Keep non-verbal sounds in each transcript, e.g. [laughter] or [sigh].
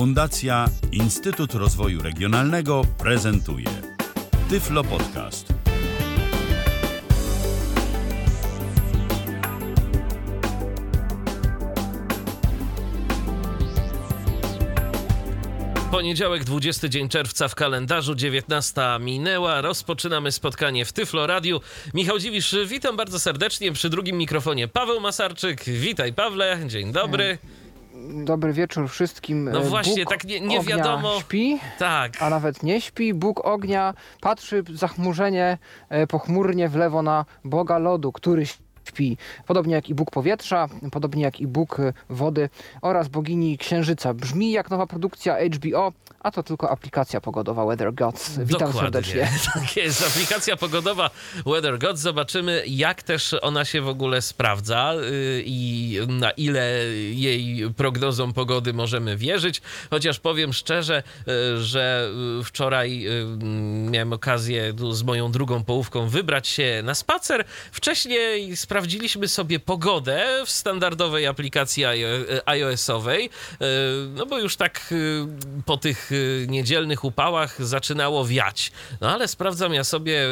Fundacja Instytut Rozwoju Regionalnego prezentuje Tyflo Podcast. Poniedziałek, 20 dzień czerwca w kalendarzu, 19 minęła. Rozpoczynamy spotkanie w Tyflo Radiu. Michał Dziwisz, witam bardzo serdecznie. Przy drugim mikrofonie Paweł Masarczyk. Witaj Pawle, dzień dobry. Dobry wieczór wszystkim. No właśnie, Bóg tak nie, nie ognia wiadomo. Śpi, Tak. a nawet nie śpi. Bóg ognia patrzy zachmurzenie, e, pochmurnie w lewo na Boga lodu, który śpi. Podobnie jak i Bóg powietrza, podobnie jak i Bóg e, wody oraz bogini księżyca. Brzmi jak nowa produkcja HBO, a to tylko aplikacja pogodowa Weather Gods. Witam Dokładnie. serdecznie. [laughs] Tak jest, aplikacja pogodowa Weather Gods. Zobaczymy, jak też ona się w ogóle sprawdza yy, i na ile jej prognozom pogody możemy wierzyć. Chociaż powiem szczerze, yy, że wczoraj miałem okazję z moją drugą połówką wybrać się na spacer. Wcześniej sprawdziliśmy sobie pogodę w standardowej aplikacji iO- iOS-owej, yy, no bo już tak yy, po tych niedzielnych upałach zaczynało wiać. No ale sprawdzam ja sobie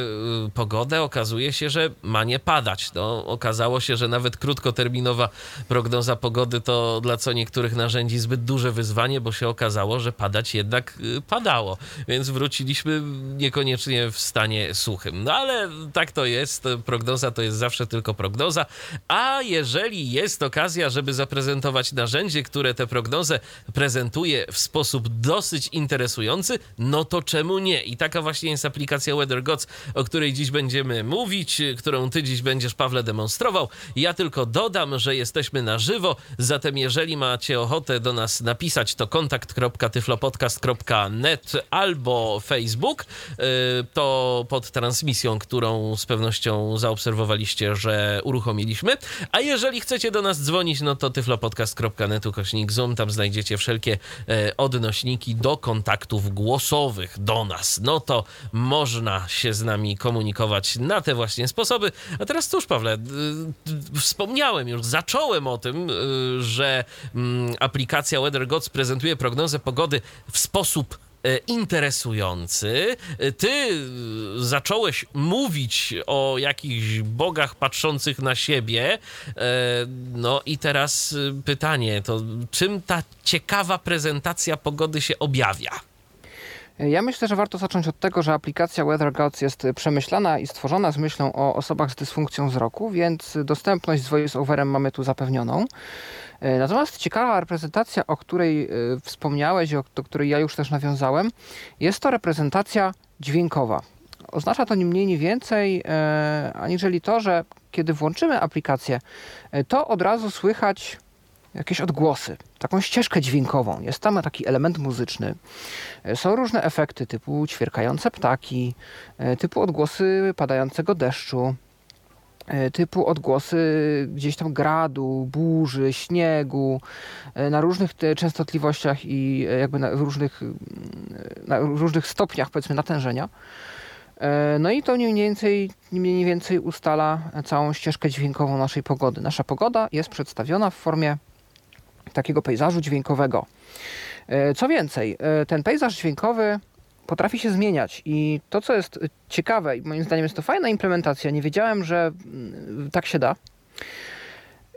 pogodę, okazuje się, że ma nie padać. No, okazało się, że nawet krótkoterminowa prognoza pogody to dla co niektórych narzędzi zbyt duże wyzwanie, bo się okazało, że padać jednak padało. Więc wróciliśmy niekoniecznie w stanie suchym. No ale tak to jest. Prognoza to jest zawsze tylko prognoza. A jeżeli jest okazja, żeby zaprezentować narzędzie, które tę prognozę prezentuje w sposób dosyć interesujący, no to czemu nie? I taka właśnie jest aplikacja Weather Gods, o której dziś będziemy mówić, którą ty dziś będziesz, Pawle, demonstrował. Ja tylko dodam, że jesteśmy na żywo, zatem jeżeli macie ochotę do nas napisać, to kontakt.tyflopodcast.net albo Facebook, y, to pod transmisją, którą z pewnością zaobserwowaliście, że uruchomiliśmy. A jeżeli chcecie do nas dzwonić, no to tyflopodcast.net ukośnik Zoom, tam znajdziecie wszelkie e, odnośniki do kontaktów głosowych do nas. No to można się z nami komunikować na te właśnie sposoby. A teraz cóż, Pawle, wspomniałem już, zacząłem o tym, y, że mm, aplikacja Weather Gods prezentuje prognozę pogody w sposób e, interesujący. E, Ty y, zacząłeś mówić o jakichś bogach patrzących na siebie. E, No i teraz pytanie, to czym ta ciekawa prezentacja pogody się objawia? Ja myślę, że warto zacząć od tego, że aplikacja Weather Gods jest przemyślana i stworzona z myślą o osobach z dysfunkcją wzroku, więc dostępność z voice-overem mamy tu zapewnioną. E, Natomiast ciekawa reprezentacja, o której e, wspomniałeś do której ja już też nawiązałem, jest to reprezentacja dźwiękowa. Oznacza to ni mniej, ni więcej, e, aniżeli to, że kiedy włączymy aplikację, to od razu słychać jakieś odgłosy, taką ścieżkę dźwiękową. Jest tam taki element muzyczny. E, Są różne efekty typu ćwierkające ptaki, e, typu odgłosy padającego deszczu, e, typu odgłosy gdzieś tam gradu, burzy, śniegu, na różnych częstotliwościach i jakby na różnych, na różnych stopniach powiedzmy natężenia. No i to mniej więcej, mniej więcej ustala całą ścieżkę dźwiękową naszej pogody. Nasza pogoda jest przedstawiona w formie takiego pejzażu dźwiękowego. E, Co więcej, e, ten pejzaż dźwiękowy potrafi się zmieniać i to, co jest ciekawe i moim zdaniem jest to fajna implementacja, nie wiedziałem, że mm, tak się da.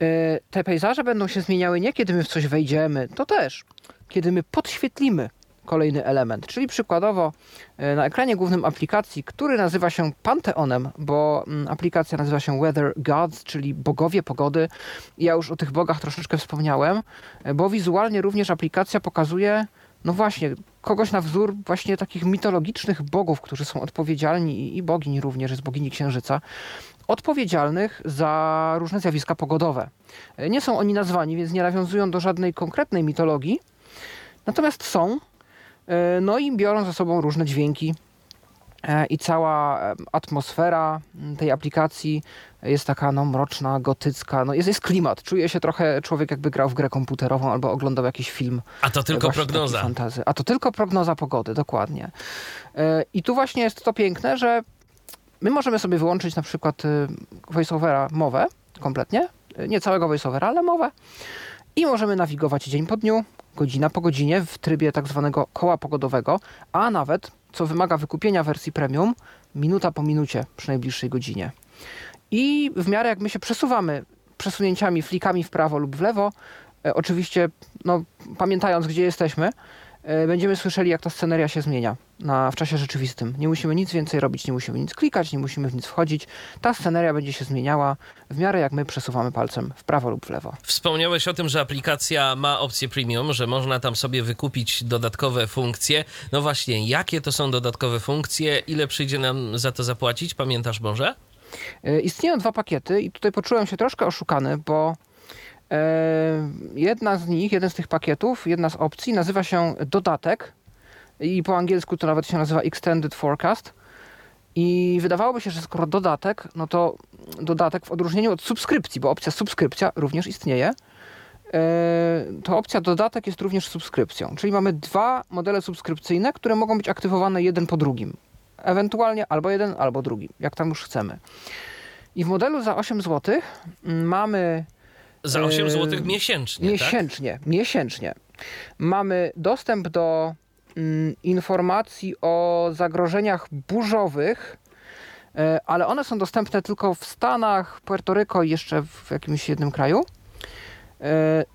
E, Te pejzaże będą się zmieniały nie kiedy my w coś wejdziemy, to też, kiedy my podświetlimy kolejny element, czyli przykładowo e, na ekranie głównym aplikacji, który nazywa się Panteonem, bo mm, aplikacja nazywa się Weather Gods, czyli bogowie pogody. Ja już o tych bogach troszeczkę wspomniałem, e, bo wizualnie również aplikacja pokazuje, no właśnie, kogoś na wzór właśnie takich mitologicznych bogów, którzy są odpowiedzialni i, bogini również, jest bogini księżyca, odpowiedzialnych za różne zjawiska pogodowe. E, Nie są oni nazwani, więc nie nawiązują do żadnej konkretnej mitologii, natomiast są, no i biorą ze sobą różne dźwięki. E, I cała e, atmosfera m, tej aplikacji jest taka no, mroczna, gotycka. No, jest, jest klimat. Czuje się trochę człowiek jakby grał w grę komputerową albo oglądał jakiś film. A to tylko prognoza. A to tylko prognoza pogody, dokładnie. E, I tu właśnie jest to piękne, że my możemy sobie wyłączyć na przykład y, voiceovera mowę kompletnie, nie całego voiceovera, ale mowę i możemy nawigować dzień po dniu, godzina po godzinie w trybie tak zwanego koła pogodowego, a nawet, co wymaga wykupienia wersji premium, minuta po minucie przy najbliższej godzinie. I w miarę jak my się przesuwamy przesunięciami, flikami w prawo lub w lewo, e, oczywiście no, pamiętając, gdzie jesteśmy, będziemy słyszeli, jak ta sceneria się zmienia na, w czasie rzeczywistym. Nie musimy nic więcej robić, nie musimy nic klikać, nie musimy w nic wchodzić. Ta sceneria będzie się zmieniała w miarę jak my przesuwamy palcem w prawo lub w lewo. Wspomniałeś o tym, że aplikacja ma opcję premium, że można tam sobie wykupić dodatkowe funkcje. No właśnie, jakie to są dodatkowe funkcje? Ile przyjdzie nam za to zapłacić? Pamiętasz może? E, Istnieją dwa pakiety i tutaj poczułem się troszkę oszukany, bo e, jedna z nich, jeden z tych pakietów, jedna z opcji nazywa się dodatek i po angielsku to nawet się nazywa Extended Forecast. I wydawałoby się, że skoro dodatek, no to dodatek w odróżnieniu od subskrypcji, bo opcja subskrypcja również istnieje, e, to opcja dodatek jest również subskrypcją. Czyli mamy dwa modele subskrypcyjne, które mogą być aktywowane jeden po drugim. Ewentualnie albo jeden, albo drugi, jak tam już chcemy. I w modelu za 8 zł mamy Za 8 Eee, zł miesięcznie, tak? miesięcznie, miesięcznie. Mamy dostęp do mm, informacji o zagrożeniach burzowych, e, ale one są dostępne tylko w Stanach, Puerto Rico i jeszcze w jakimś jednym kraju. E,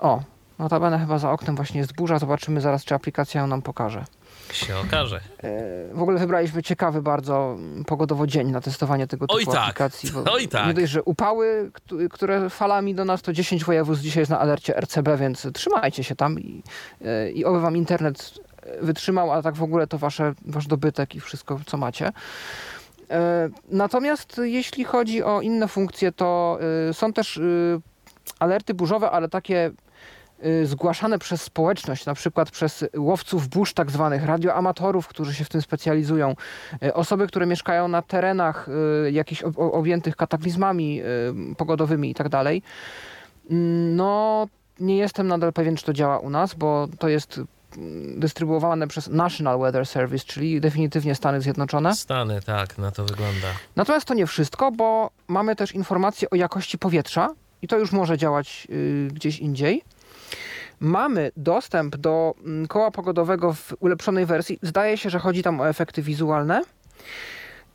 o, notabene chyba za oknem właśnie jest burza. Zobaczymy zaraz, czy aplikacja ją nam pokaże. Się okaże. E, W ogóle wybraliśmy ciekawy bardzo pogodowo dzień na testowanie tego typu Oj tak, aplikacji. bo oj tak. Nie dość, że upały, któ- które falami do nas, to 10 województw dzisiaj jest na alercie RCB, więc trzymajcie się tam i, e, i oby wam internet wytrzymał, a tak w ogóle to wasze, wasz dobytek i wszystko, co macie. E, Natomiast jeśli chodzi o inne funkcje, to są też alerty burzowe, ale takie zgłaszane przez społeczność, na przykład przez łowców burz tak zwanych, radioamatorów, którzy się w tym specjalizują, y, osoby, które mieszkają na terenach y, jakichś objętych kataklizmami y, pogodowymi i tak dalej. Mm, No, nie jestem nadal pewien, czy to działa u nas, bo to jest mm, dystrybuowane przez National Weather Service, czyli definitywnie Stany Zjednoczone. Stany, tak, na to wygląda. Natomiast to nie wszystko, bo mamy też informacje o jakości powietrza i to już może działać y, gdzieś indziej. Mamy dostęp do mm, koła pogodowego w ulepszonej wersji. Zdaje się, że chodzi tam o efekty wizualne.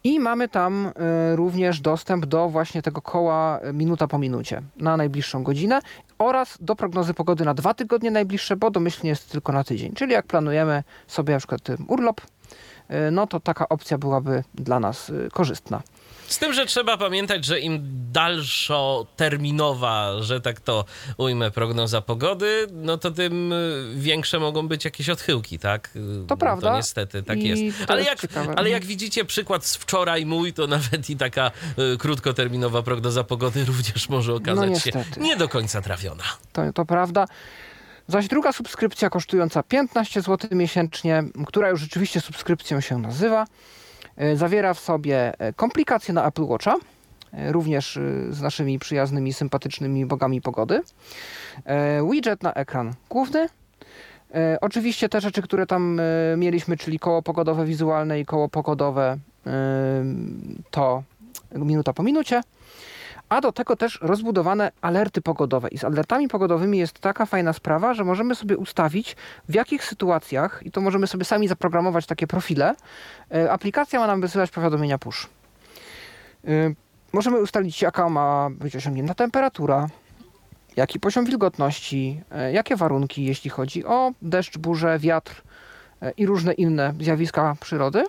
I mamy tam y, również dostęp do właśnie tego koła y, minuta po minucie na najbliższą godzinę oraz do prognozy pogody na dwa tygodnie najbliższe, bo domyślnie jest tylko na tydzień. Czyli jak planujemy sobie na przykład y, urlop, no to taka opcja byłaby dla nas korzystna. Z tym, że trzeba pamiętać, że im dalszoterminowa, że tak to ujmę, prognoza pogody, no to tym y, większe mogą być jakieś odchyłki, tak? Y, To prawda. To niestety tak I jest. Ale jest jak, ale jak widzicie, przykład z wczoraj mój, to nawet i taka y, krótkoterminowa prognoza pogody również może okazać się No niestety. nie do końca trafiona. To, to prawda. Zaś druga subskrypcja kosztująca 15 zł miesięcznie, która już rzeczywiście subskrypcją się nazywa, zawiera w sobie e, komplikacje na Apple Watcha, e, również e, z naszymi przyjaznymi, sympatycznymi bogami pogody, e, widget na ekran główny, e, oczywiście te rzeczy, które tam e, mieliśmy, czyli koło pogodowe wizualne i koło pogodowe, e, to minuta po minucie, a do tego też rozbudowane alerty pogodowe. I z alertami pogodowymi jest taka fajna sprawa, że możemy sobie ustawić, w jakich sytuacjach, i to możemy sobie sami zaprogramować takie profile, e, aplikacja ma nam wysyłać powiadomienia push. E, Możemy ustalić, jaka ma być osiągnięta temperatura, jaki poziom wilgotności, e, jakie warunki, jeśli chodzi o deszcz, burzę, wiatr i różne inne zjawiska przyrody.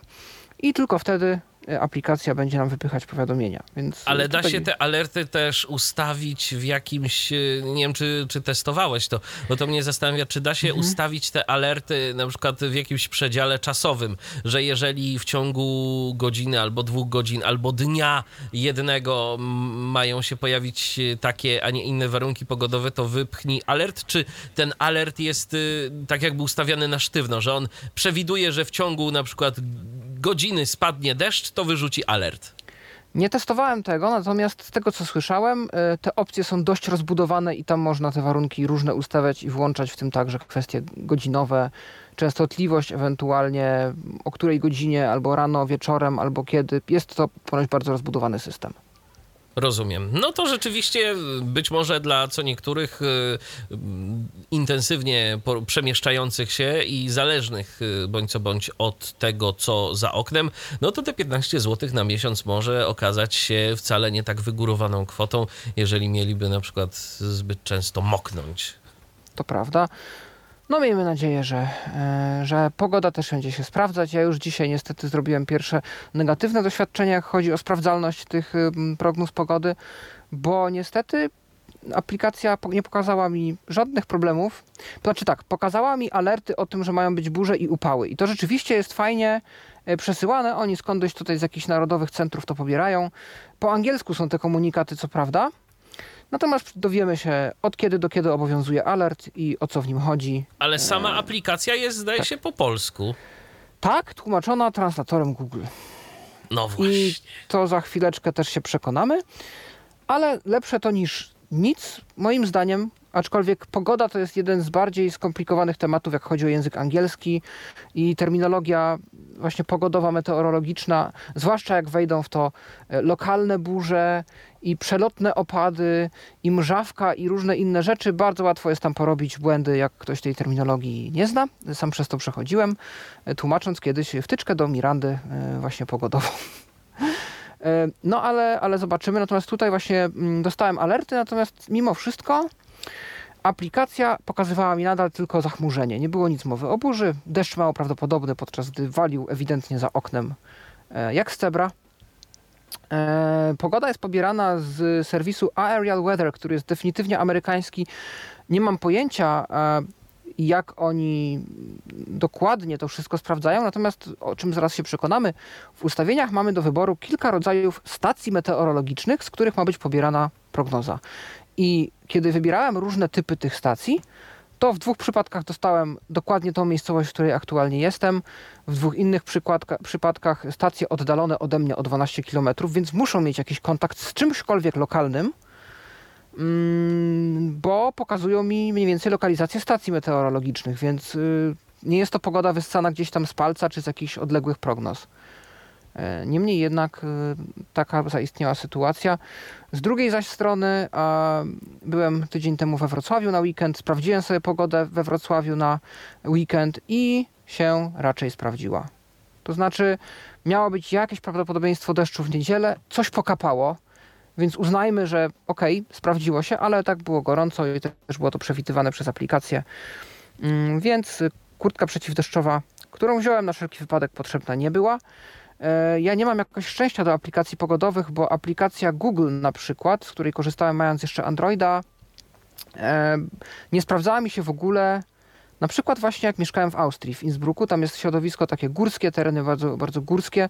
I tylko wtedy aplikacja będzie nam wypychać powiadomienia. Więc Ale da się te alerty też ustawić w jakimś, y, nie wiem czy, czy testowałeś to, bo to mnie zastanawia, czy da się Mhm. ustawić te alerty na przykład w jakimś przedziale czasowym, że jeżeli w ciągu godziny albo dwóch godzin, albo dnia jednego mają się pojawić y, takie, a nie inne warunki pogodowe, to wypchnij alert, czy ten alert jest y, tak jakby ustawiany na sztywno, że on przewiduje, że w ciągu na przykład godziny spadnie deszcz, to wyrzuci alert. Nie testowałem tego, natomiast z tego co słyszałem, y, te opcje są dość rozbudowane i tam można te warunki różne ustawiać i włączać, w tym także kwestie godzinowe, częstotliwość ewentualnie, o której godzinie, albo rano, wieczorem, albo kiedy. Jest to ponoć bardzo rozbudowany system. Rozumiem. No to rzeczywiście być może dla co niektórych y, y, intensywnie przemieszczających się i zależnych y, bądź co bądź od tego, co za oknem, no to te 15 zł na miesiąc może okazać się wcale nie tak wygórowaną kwotą, jeżeli mieliby na przykład zbyt często moknąć. To prawda. No miejmy nadzieję, że, e, że pogoda też będzie się sprawdzać. Ja już dzisiaj niestety zrobiłem pierwsze negatywne doświadczenia, jak chodzi o sprawdzalność tych prognoz pogody, bo niestety aplikacja nie pokazała mi żadnych problemów. Znaczy tak, pokazała mi alerty o tym, że mają być burze i upały. I to rzeczywiście jest fajnie e, przesyłane. Oni skądś tutaj z jakichś narodowych centrów to pobierają. Po angielsku są te komunikaty, co prawda, Natomiast dowiemy się od kiedy do kiedy obowiązuje alert i o co w nim chodzi. Ale sama aplikacja jest, zdaje tak. się, po polsku. Tak, tłumaczona translatorem Google. No właśnie. I to za chwileczkę też się przekonamy. Ale lepsze to niż nic, moim zdaniem, aczkolwiek pogoda to jest jeden z bardziej skomplikowanych tematów, jak chodzi o język angielski i terminologia właśnie pogodowa, meteorologiczna, zwłaszcza jak wejdą w to e, lokalne burze i przelotne opady i mrzawka i różne inne rzeczy, bardzo łatwo jest tam porobić błędy, jak ktoś tej terminologii nie zna. Sam przez to przechodziłem, e, tłumacząc kiedyś wtyczkę do Mirandy e, właśnie pogodową. No ale, ale zobaczymy. Natomiast tutaj właśnie mm, dostałem alerty, natomiast mimo wszystko aplikacja pokazywała mi nadal tylko zachmurzenie. Nie było nic mowy o burzy. Deszcz mało prawdopodobny, podczas gdy walił ewidentnie za oknem e, jak z cebra. E, pogoda jest pobierana z serwisu Aerial Weather, który jest definitywnie amerykański. Nie mam pojęcia, e, jak oni dokładnie to wszystko sprawdzają, natomiast o czym zaraz się przekonamy, w ustawieniach mamy do wyboru kilka rodzajów stacji meteorologicznych, z których ma być pobierana prognoza. I kiedy wybierałem różne typy tych stacji, to w dwóch przypadkach dostałem dokładnie tą miejscowość, w której aktualnie jestem. W dwóch innych przypadkach stacje oddalone ode mnie o 12 km, więc muszą mieć jakiś kontakt z czymśkolwiek lokalnym, mm, bo pokazują mi mniej więcej lokalizację stacji meteorologicznych, więc y, nie jest to pogoda wyssana gdzieś tam z palca czy z jakichś odległych prognoz. E, niemniej jednak e, taka zaistniała sytuacja. Z drugiej zaś strony byłem tydzień temu we Wrocławiu na weekend, sprawdziłem sobie pogodę we Wrocławiu na weekend i się raczej sprawdziła. To znaczy miało być jakieś prawdopodobieństwo deszczu w niedzielę, coś pokapało, więc uznajmy, że okej, okay, sprawdziło się, ale tak było gorąco i też było to przewidywane przez aplikację. Mm, więc kurtka przeciwdeszczowa, którą wziąłem na wszelki wypadek potrzebna nie była. E, ja nie mam jakoś szczęścia do aplikacji pogodowych, bo aplikacja Google na przykład, z której korzystałem mając jeszcze Androida, e, nie sprawdzała mi się w ogóle. Na przykład właśnie jak mieszkałem w Austrii, w Innsbrucku, tam jest środowisko takie górskie, tereny bardzo, bardzo górskie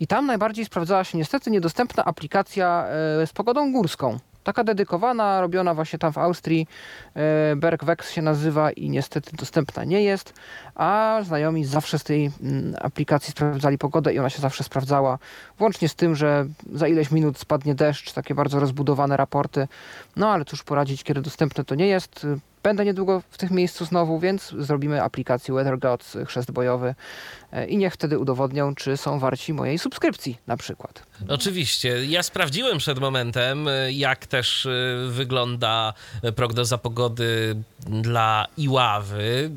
i tam najbardziej sprawdzała się niestety niedostępna aplikacja e, z pogodą górską. Taka dedykowana, robiona właśnie tam w Austrii. E, Bergwex się nazywa i niestety dostępna nie jest, a znajomi zawsze z tej mm, aplikacji sprawdzali pogodę i ona się zawsze sprawdzała. Włącznie z tym, że za ileś minut spadnie deszcz, takie bardzo rozbudowane raporty. No ale cóż poradzić, kiedy dostępne to nie jest. Będę niedługo w tym miejscu znowu, więc zrobimy aplikację Weather Gods, chrzest bojowy e, i niech wtedy udowodnią, czy są warci mojej subskrypcji na przykład. Oczywiście. Ja sprawdziłem przed momentem, e, jak też e, wygląda prognoza pogody dla Iławy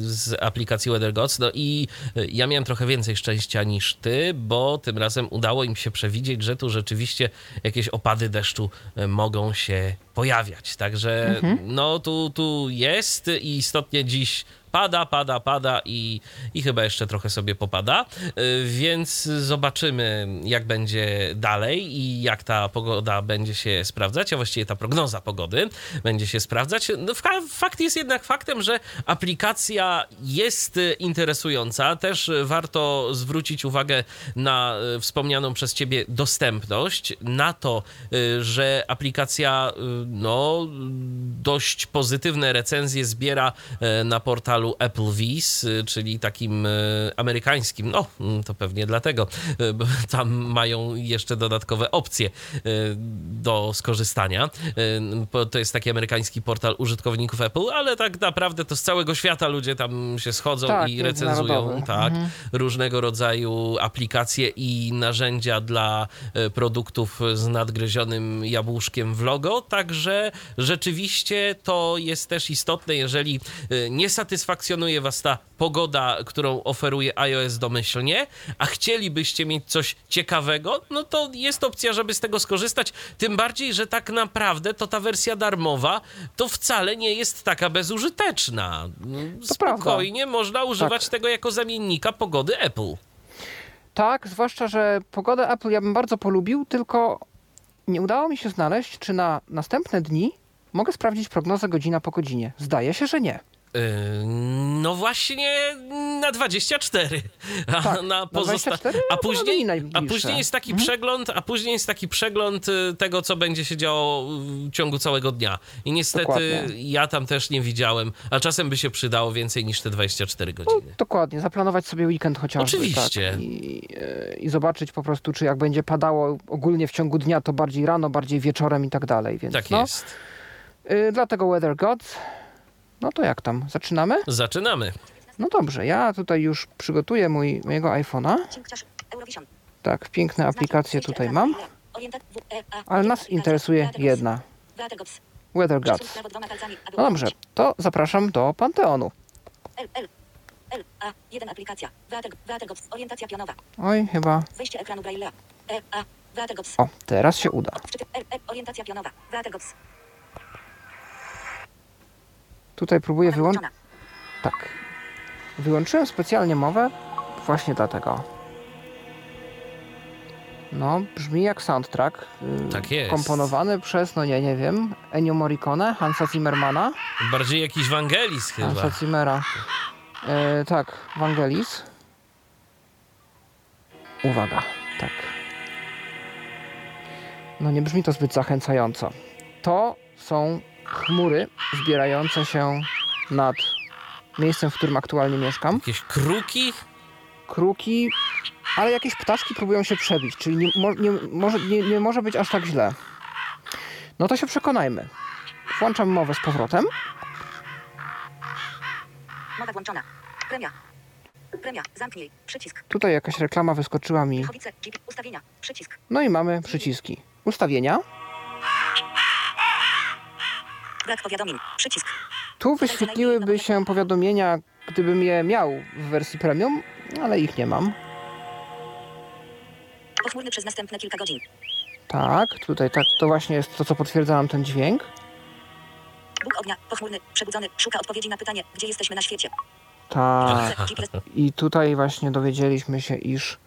z aplikacji Weather Gods. No i ja miałem trochę więcej szczęścia niż ty, bo tym razem udało im się przewidzieć, że tu rzeczywiście jakieś opady deszczu mogą się pojawiać. Także mhm. no tu, tu jest i istotnie dziś pada, pada, pada i, i chyba jeszcze trochę sobie popada. Y, więc zobaczymy, jak będzie dalej i jak ta pogoda będzie się sprawdzać, a właściwie ta prognoza pogody będzie się sprawdzać. No, fakt jest jednak faktem, że aplikacja jest interesująca. Też warto zwrócić uwagę na y, wspomnianą przez ciebie dostępność, na to, y, że aplikacja no, dość pozytywne recenzje zbiera na portalu portalu AppleVis, y, czyli takim y, amerykańskim. No, to pewnie dlatego, y, bo [laughs] tam mają jeszcze dodatkowe opcje do skorzystania. To jest taki amerykański portal użytkowników Apple, ale tak naprawdę to z całego świata ludzie tam się schodzą Tak, i recenzują tak, Mhm. różnego rodzaju aplikacje i narzędzia dla produktów z nadgryzionym jabłuszkiem w logo. Także rzeczywiście to jest też istotne, jeżeli nie satysfakcjonuje Was ta pogoda, którą oferuje iOS domyślnie, a chcielibyście mieć coś ciekawego, no to jest opcja, żeby z tego skorzystać. Tym bardziej, że tak naprawdę to ta wersja darmowa to wcale nie jest taka bezużyteczna. To prawda. Spokojnie można używać Tak. tego jako zamiennika pogody Apple. Tak, zwłaszcza, że pogodę Apple ja bym bardzo polubił, tylko nie udało mi się znaleźć, czy na następne dni mogę sprawdzić prognozę godzina po godzinie. Zdaje się, że nie. Yy, No właśnie na 24. A, Tak, na na pozosta- 24, a no to później, a później jest taki Mhm. przegląd, a później jest taki przegląd y, tego, co będzie się działo w ciągu całego dnia. I niestety Dokładnie. ja tam też nie widziałem, a czasem by się przydało więcej niż te 24 No, godziny. dokładnie, zaplanować sobie weekend chociażby. Oczywiście. Tak, i, e, I zobaczyć po prostu, czy jak będzie padało ogólnie w ciągu dnia, to bardziej rano, bardziej wieczorem i tak dalej. Więc Tak no, jest. y, dlatego Weather Gods. No to jak tam? Zaczynamy? Zaczynamy. No dobrze, ja tutaj już przygotuję mój, mojego iPhone'a. Tak, piękne aplikacje tutaj mam, ale nas interesuje jedna. Weather Gods. No dobrze, to zapraszam do Panteonu. L, A, 1 aplikacja. Orientacja pionowa. Oj, chyba... Wejście ekranu Braille'a. E, A. O, teraz się uda. L, orientacja pionowa. Tutaj próbuję wyłączyć... Tak. Wyłączyłem specjalnie mowę właśnie dlatego. No, brzmi jak soundtrack. y, Tak jest. Komponowany przez, no nie, nie wiem, Ennio Morricone, Hansa Zimmermana. Bardziej jakiś Wangelis Hansa chyba. Zimmera. E, tak, Vangelis. Uwaga, tak. No nie brzmi to zbyt zachęcająco. To są chmury zbierające się nad miejscem, w którym aktualnie mieszkam. Jakieś kruki? Kruki, ale jakieś ptaszki próbują się przebić, czyli nie, nie, może, nie, nie może być aż tak źle. No to się przekonajmy. Włączam mowę z powrotem. Mowa włączona. Premia. Premia. Zamknij. Przycisk. Tutaj jakaś reklama wyskoczyła mi. Ustawienia. Przycisk. No i mamy przyciski. Ustawienia. Brak powiadomień. Przycisk. Tu wyświetliłyby się powiadomienia, gdybym je miał w wersji premium, ale ich nie mam. Pochmurny przez następne kilka godzin. Tak, tutaj tak, to właśnie jest to, co potwierdza nam ten dźwięk. Bóg ognia. Pochmurny. Przebudzony. Szuka odpowiedzi na pytanie, gdzie jesteśmy na świecie. Tak. I tutaj właśnie dowiedzieliśmy się, iż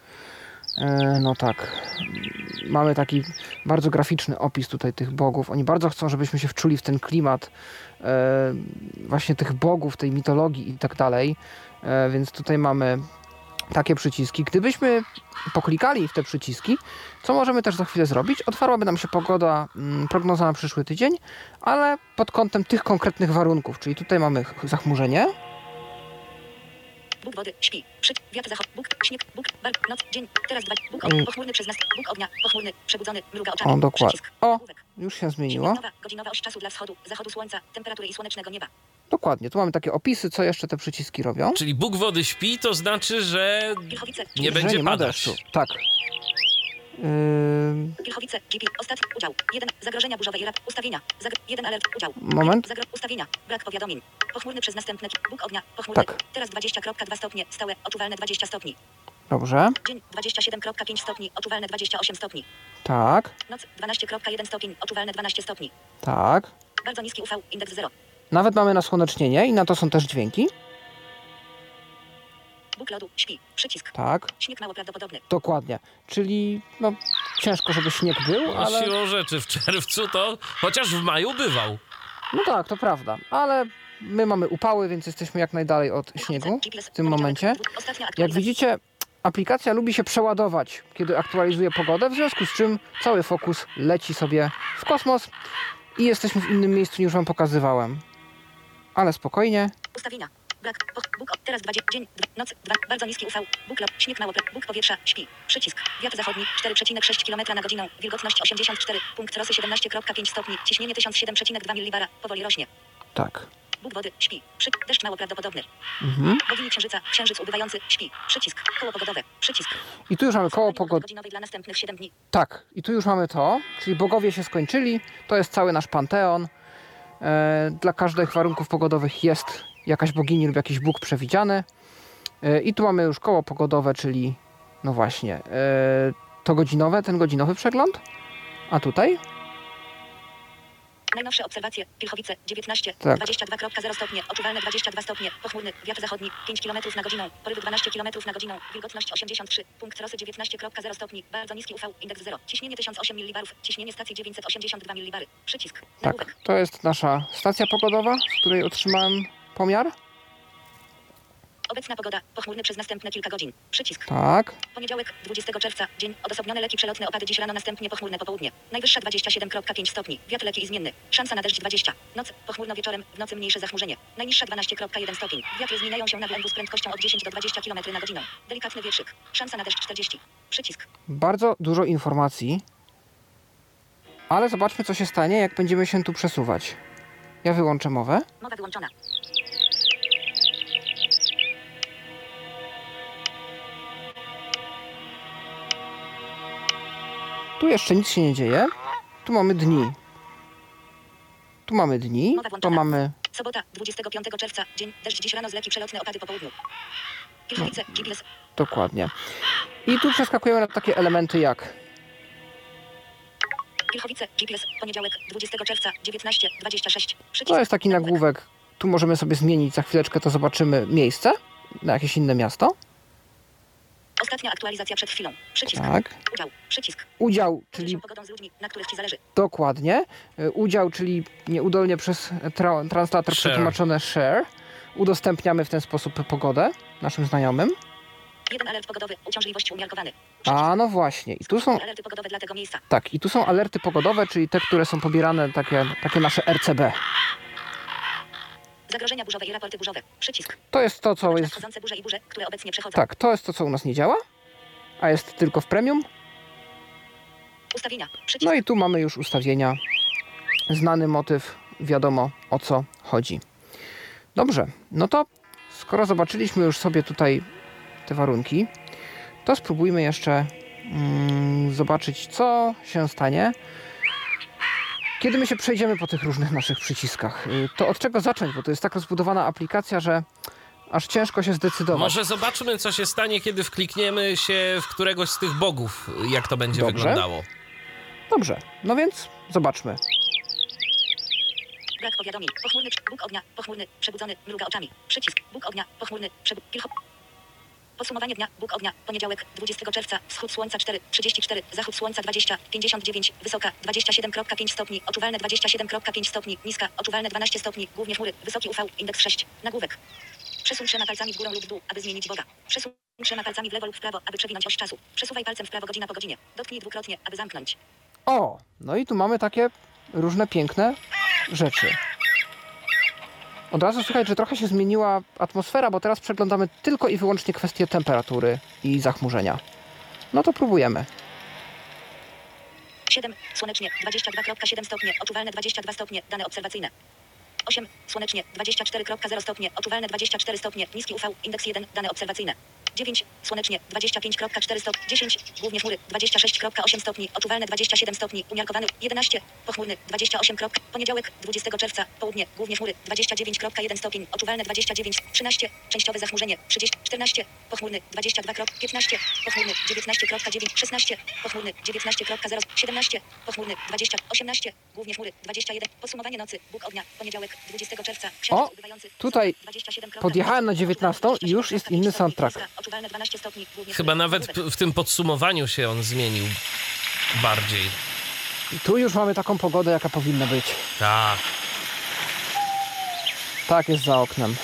no tak, mamy taki bardzo graficzny opis tutaj tych bogów. Oni bardzo chcą, żebyśmy się wczuli w ten klimat e, właśnie tych bogów, tej mitologii i tak dalej. E, więc tutaj mamy takie przyciski. Gdybyśmy poklikali w te przyciski, co możemy też za chwilę zrobić, otwarłaby nam się pogoda, mm, prognoza na przyszły tydzień, ale pod kątem tych konkretnych warunków, czyli tutaj mamy ch- zachmurzenie, Bóg wody. Śpi. Przy. Wiatr zachod. Bóg. Śnieg. Bóg. Bar. Noc. Dzień. Teraz dwa. Bóg Mm. Pochmurny przez nas. Bóg ognia. Pochmurny. Przebudzony. Mruga oczami. O, dokładnie. Przycisk. O, już się zmieniło. Godzinowa, godzinowa oś czasu dla wschodu, zachodu słońca, temperatury i słonecznego nieba. Dokładnie, tu mamy takie opisy, co jeszcze te przyciski robią. Czyli Bóg wody śpi, to znaczy, że. Nie Że będzie nie ma padać. deszczu. Tak. Ym, Wilchowice. GP. Ostatni. Udział. 1. Zagrożenia burzowej. Rap. Ustawienia. Zagr 1 alert. Udział. Moment. Zagro ustawienia. Brak powiadomień. Pochmurny przez następne. Bóg ognia. Pochmurny. Tak. Teraz 20.2 stopnie. Stałe. Odczuwalne 20 stopni. dobrze, Dzień 27.5 stopni. Odczuwalne 28 stopni. tak, Noc 12.1 stopień. Odczuwalne 12 stopni. tak. Bardzo niski UV. Indeks 0. Nawet mamy nasłonecznienie i na to są też dźwięki. Bóg lodu. Śpi. Przycisk. Tak, Śnieg mało prawdopodobny. dokładnie. Czyli no, ciężko, żeby śnieg był, no, ale... siłą rzeczy w czerwcu to, chociaż w maju bywał. No tak, to prawda, ale my mamy upały, więc jesteśmy jak najdalej od śniegu w tym momencie. Jak widzicie, aplikacja lubi się przeładować, kiedy aktualizuje pogodę, w związku z czym cały fokus leci sobie w kosmos i jesteśmy w innym miejscu niż wam pokazywałem. Ale spokojnie, Ustawienia. Bóg. o- Teraz dwa dzie- dzień. Dwa, noc. Dwa. Bardzo niski UV. Bóg. Lo, śnieg mało. Bóg powietrza. Śpi. Przycisk. Wiatr zachodni. 4,6 km na godzinę. Wilgotność 84. Punkt rosy 17,5 stopni. Ciśnienie 1007,2 mW. Powoli rośnie. Tak. Bóg wody. Śpi. Przy... Deszcz mało prawdopodobny. Mhm. Bogini księżyca. Księżyc ubywający. Śpi. Przycisk. Koło pogodowe. Przycisk. I tu już mamy koło godzinowej dla następnych 7 dni. Tak, i tu już mamy to, czyli bogowie się skończyli. To jest cały nasz panteon. E, dla każdych warunków pogodowych jest jakaś bogini lub jakiś bóg przewidziany. E, I tu mamy już koło pogodowe, czyli no właśnie, e, to godzinowe, ten godzinowy przegląd. A tutaj? Najnowsze obserwacje. Pilchowice 19, Tak. 22,0 stopnie, odczuwalne 22 stopnie, pochmurny, wiatr zachodni 5 km na godzinę, porywy 12 km na godzinę, wilgotność 83, punkt rosy 19,0 stopni, bardzo niski UV, indeks 0, ciśnienie 1008 mW, ciśnienie stacji 982 mW, przycisk, Tak, nagłówek, to jest nasza stacja pogodowa, z której otrzymałem pomiar. obecna pogoda, pochmurny przez następne kilka godzin, przycisk, Tak, poniedziałek, 20 czerwca, dzień, odosobnione leki przelotne opady dziś rano, następnie pochmurne popołudnie, najwyższa 27,5 stopni, wiatr leki i zmienny, szansa na deszcz 20, noc, pochmurno wieczorem, w nocy mniejsze zachmurzenie, najniższa 12,1 stopień, wiatry zmieniają się na WMW z prędkością od 10 do 20 km na godzinę, delikatny wietrzyk, szansa na deszcz 40, przycisk, bardzo dużo informacji. Ale zobaczmy, co się stanie, jak będziemy się tu przesuwać. Ja wyłączę mowę. mowa wyłączona, Tu jeszcze nic się nie dzieje. Tu mamy dni. Tu mamy dni. To mamy. sobota, 25 czerwca, dzień, deszcz dziś rano z leki przelotne opady po południu, Pilchowice, GPS, Dokładnie. I tu przeskakujemy na takie elementy jak. Pilchowice, GPS, poniedziałek, 20 czerwca, 19, 26, przycisk, To jest taki nagłówek. Tu możemy sobie zmienić. Za chwileczkę to zobaczymy miejsce na jakieś inne miasto. Ostatnia aktualizacja przed chwilą. Przycisk. Tak. Udział. Przycisk. Udział, Czyli pogodą z ludźmi, na których ci zależy. dokładnie. Y, Udział, czyli nieudolnie przez tra translator Share. przetłumaczone share. Udostępniamy w ten sposób pogodę naszym znajomym. Jeden alert pogodowy, uciążliwość umiarkowany. A no właśnie. I tu są Alerty pogodowe dla tego miejsca. Tak, i tu są alerty pogodowe, czyli te, które są pobierane, takie, takie nasze RCB. Zagrożenia burzowe i raporty burzowe. Przycisk. To jest to, co jest. Burze i burze, które obecnie przechodzą. Tak, to jest to, co u nas nie działa, a jest tylko w premium. Ustawienia. Przycisk. No i tu mamy już ustawienia. Znany motyw, wiadomo o co chodzi. Dobrze, no to skoro zobaczyliśmy już sobie tutaj te warunki, to spróbujmy jeszcze mm, zobaczyć, co się stanie, kiedy my się przejdziemy po tych różnych naszych przyciskach. Y, To od czego zacząć, bo to jest tak rozbudowana aplikacja, że aż ciężko się zdecydować. Może zobaczmy, co się stanie, kiedy wklikniemy się w któregoś z tych bogów, jak to będzie Dobrze. wyglądało. Dobrze, no więc zobaczmy. Brak powiadomień. Pochmurny. Bóg ognia. Pochmurny. Przebudzony. Mruga oczami. Przycisk. Bóg ognia. Pochmurny. Przebu... Podsumowanie dnia. Bóg ognia. Poniedziałek, 20 czerwca. Wschód słońca 4, 34. Zachód słońca 20, 59. Wysoka 27,5 stopni. Odczuwalne 27,5 stopni. Niska. Odczuwalne 12 stopni. Głównie chmury. Wysoki UV. Indeks 6. Nagłówek. Przesuń trzema palcami w górę lub w dół, aby zmienić Boga. Przesuń trzema palcami w lewo lub w prawo, aby przewinąć oś czasu. Przesuwaj palcem w prawo godzina po godzinie. Dotknij dwukrotnie, aby zamknąć. O, no i tu mamy takie różne piękne rzeczy. Od razu słychać, że trochę się zmieniła atmosfera, bo teraz przeglądamy tylko i wyłącznie kwestie temperatury i zachmurzenia. No to próbujemy. 7. Słonecznie 22,7 stopnie, odczuwalne 22 stopnie, dane obserwacyjne. 8. Słonecznie 24,0 stopnie, odczuwalne 24 stopnie, niski UV, indeks 1, dane obserwacyjne. 9. Słonecznie 25,4 stopnie, 10. Głównie chmury 26,8 stopni, odczuwalne 27 stopni, umiarkowany 11. Pochmurny 28. Poniedziałek 20 czerwca, południe, głównie chmury 29,1 stopień, odczuwalne 29. 13. Częściowe zachmurzenie 30. 14. Pochmurny 22. 15. Pochmurny 19,9. 16. Pochmurny 19,0. 17. Pochmurny 20. 18. Głównie chmury 21. Podsumowanie nocy. Bóg ognia. Poniedziałek 20 czerwca. Księżyc O, tutaj 27. podjechałem na 19 i już jest inny soundtrack. Odczuwalne 12 stopni. Głównie Chyba nawet w tym podsumowaniu się on zmienił bardziej. I tu już mamy taką pogodę, jaka powinna być. Tak. Tak jest za oknem.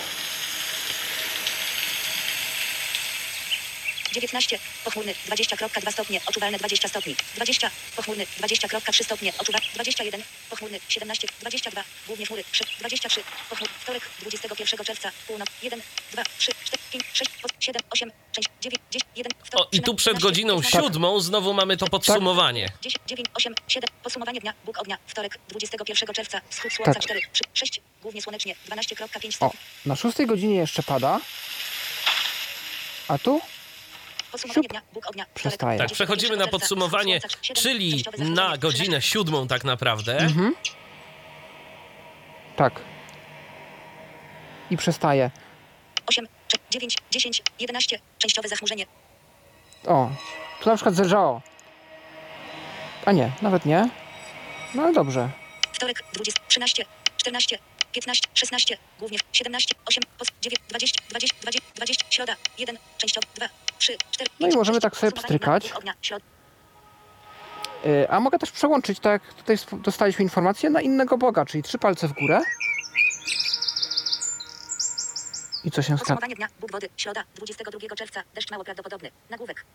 19, pochmurny 20.2 stopnie, odczuwalne 20 stopni. 20, pochmurny 20.3 stopnie, odczuwalne 21, pochmurny 17, 22, głównie chmury 3, 23, pochmurny wtorek 21 czerwca, północ 1, 2, 3, 4, 5, 6, 7, 8, część 9, 10, 1, O, i tu przed godziną siódmą znowu mamy to podsumowanie. 10, 9, 8, 7. Podsumowanie dnia. Bóg ognia. Wtorek, 21 czerwca. Wschód słońca Tak. 4, 3, 6. Głównie słonecznie. 12,5 O, stopni. na szóstej godzinie jeszcze pada. A tu? Podsumowanie siup. dnia. Bóg ognia. Wtorek, Przestaje. Tak, 21 przechodzimy na podsumowanie, Wschód słońca 7, czyli na godzinę 13, siódmą tak naprawdę. Mhm. Tak. I przestaje. 8, 9, 10, 11. Częściowe zachmurzenie. O, tu na przykład zelżało. A nie, nawet nie. No ale dobrze. Wtorek, 20, 13, 14, 15, 16. Głównie 17, 8, 9, 20, 20, 20, 20. Środa. 1, częściowo 2, 3, 4, No i 5, możemy 6. tak sobie pstrykać. Y, A mogę też przełączyć, tak jak tutaj dostaliśmy informację, na innego Boga, czyli trzy palce w górę. I co się stanie? Podsumowanie dnia. Bóg wody. Środa. 22 czerwca. Deszcz mało prawdopodobny. Nagłówek.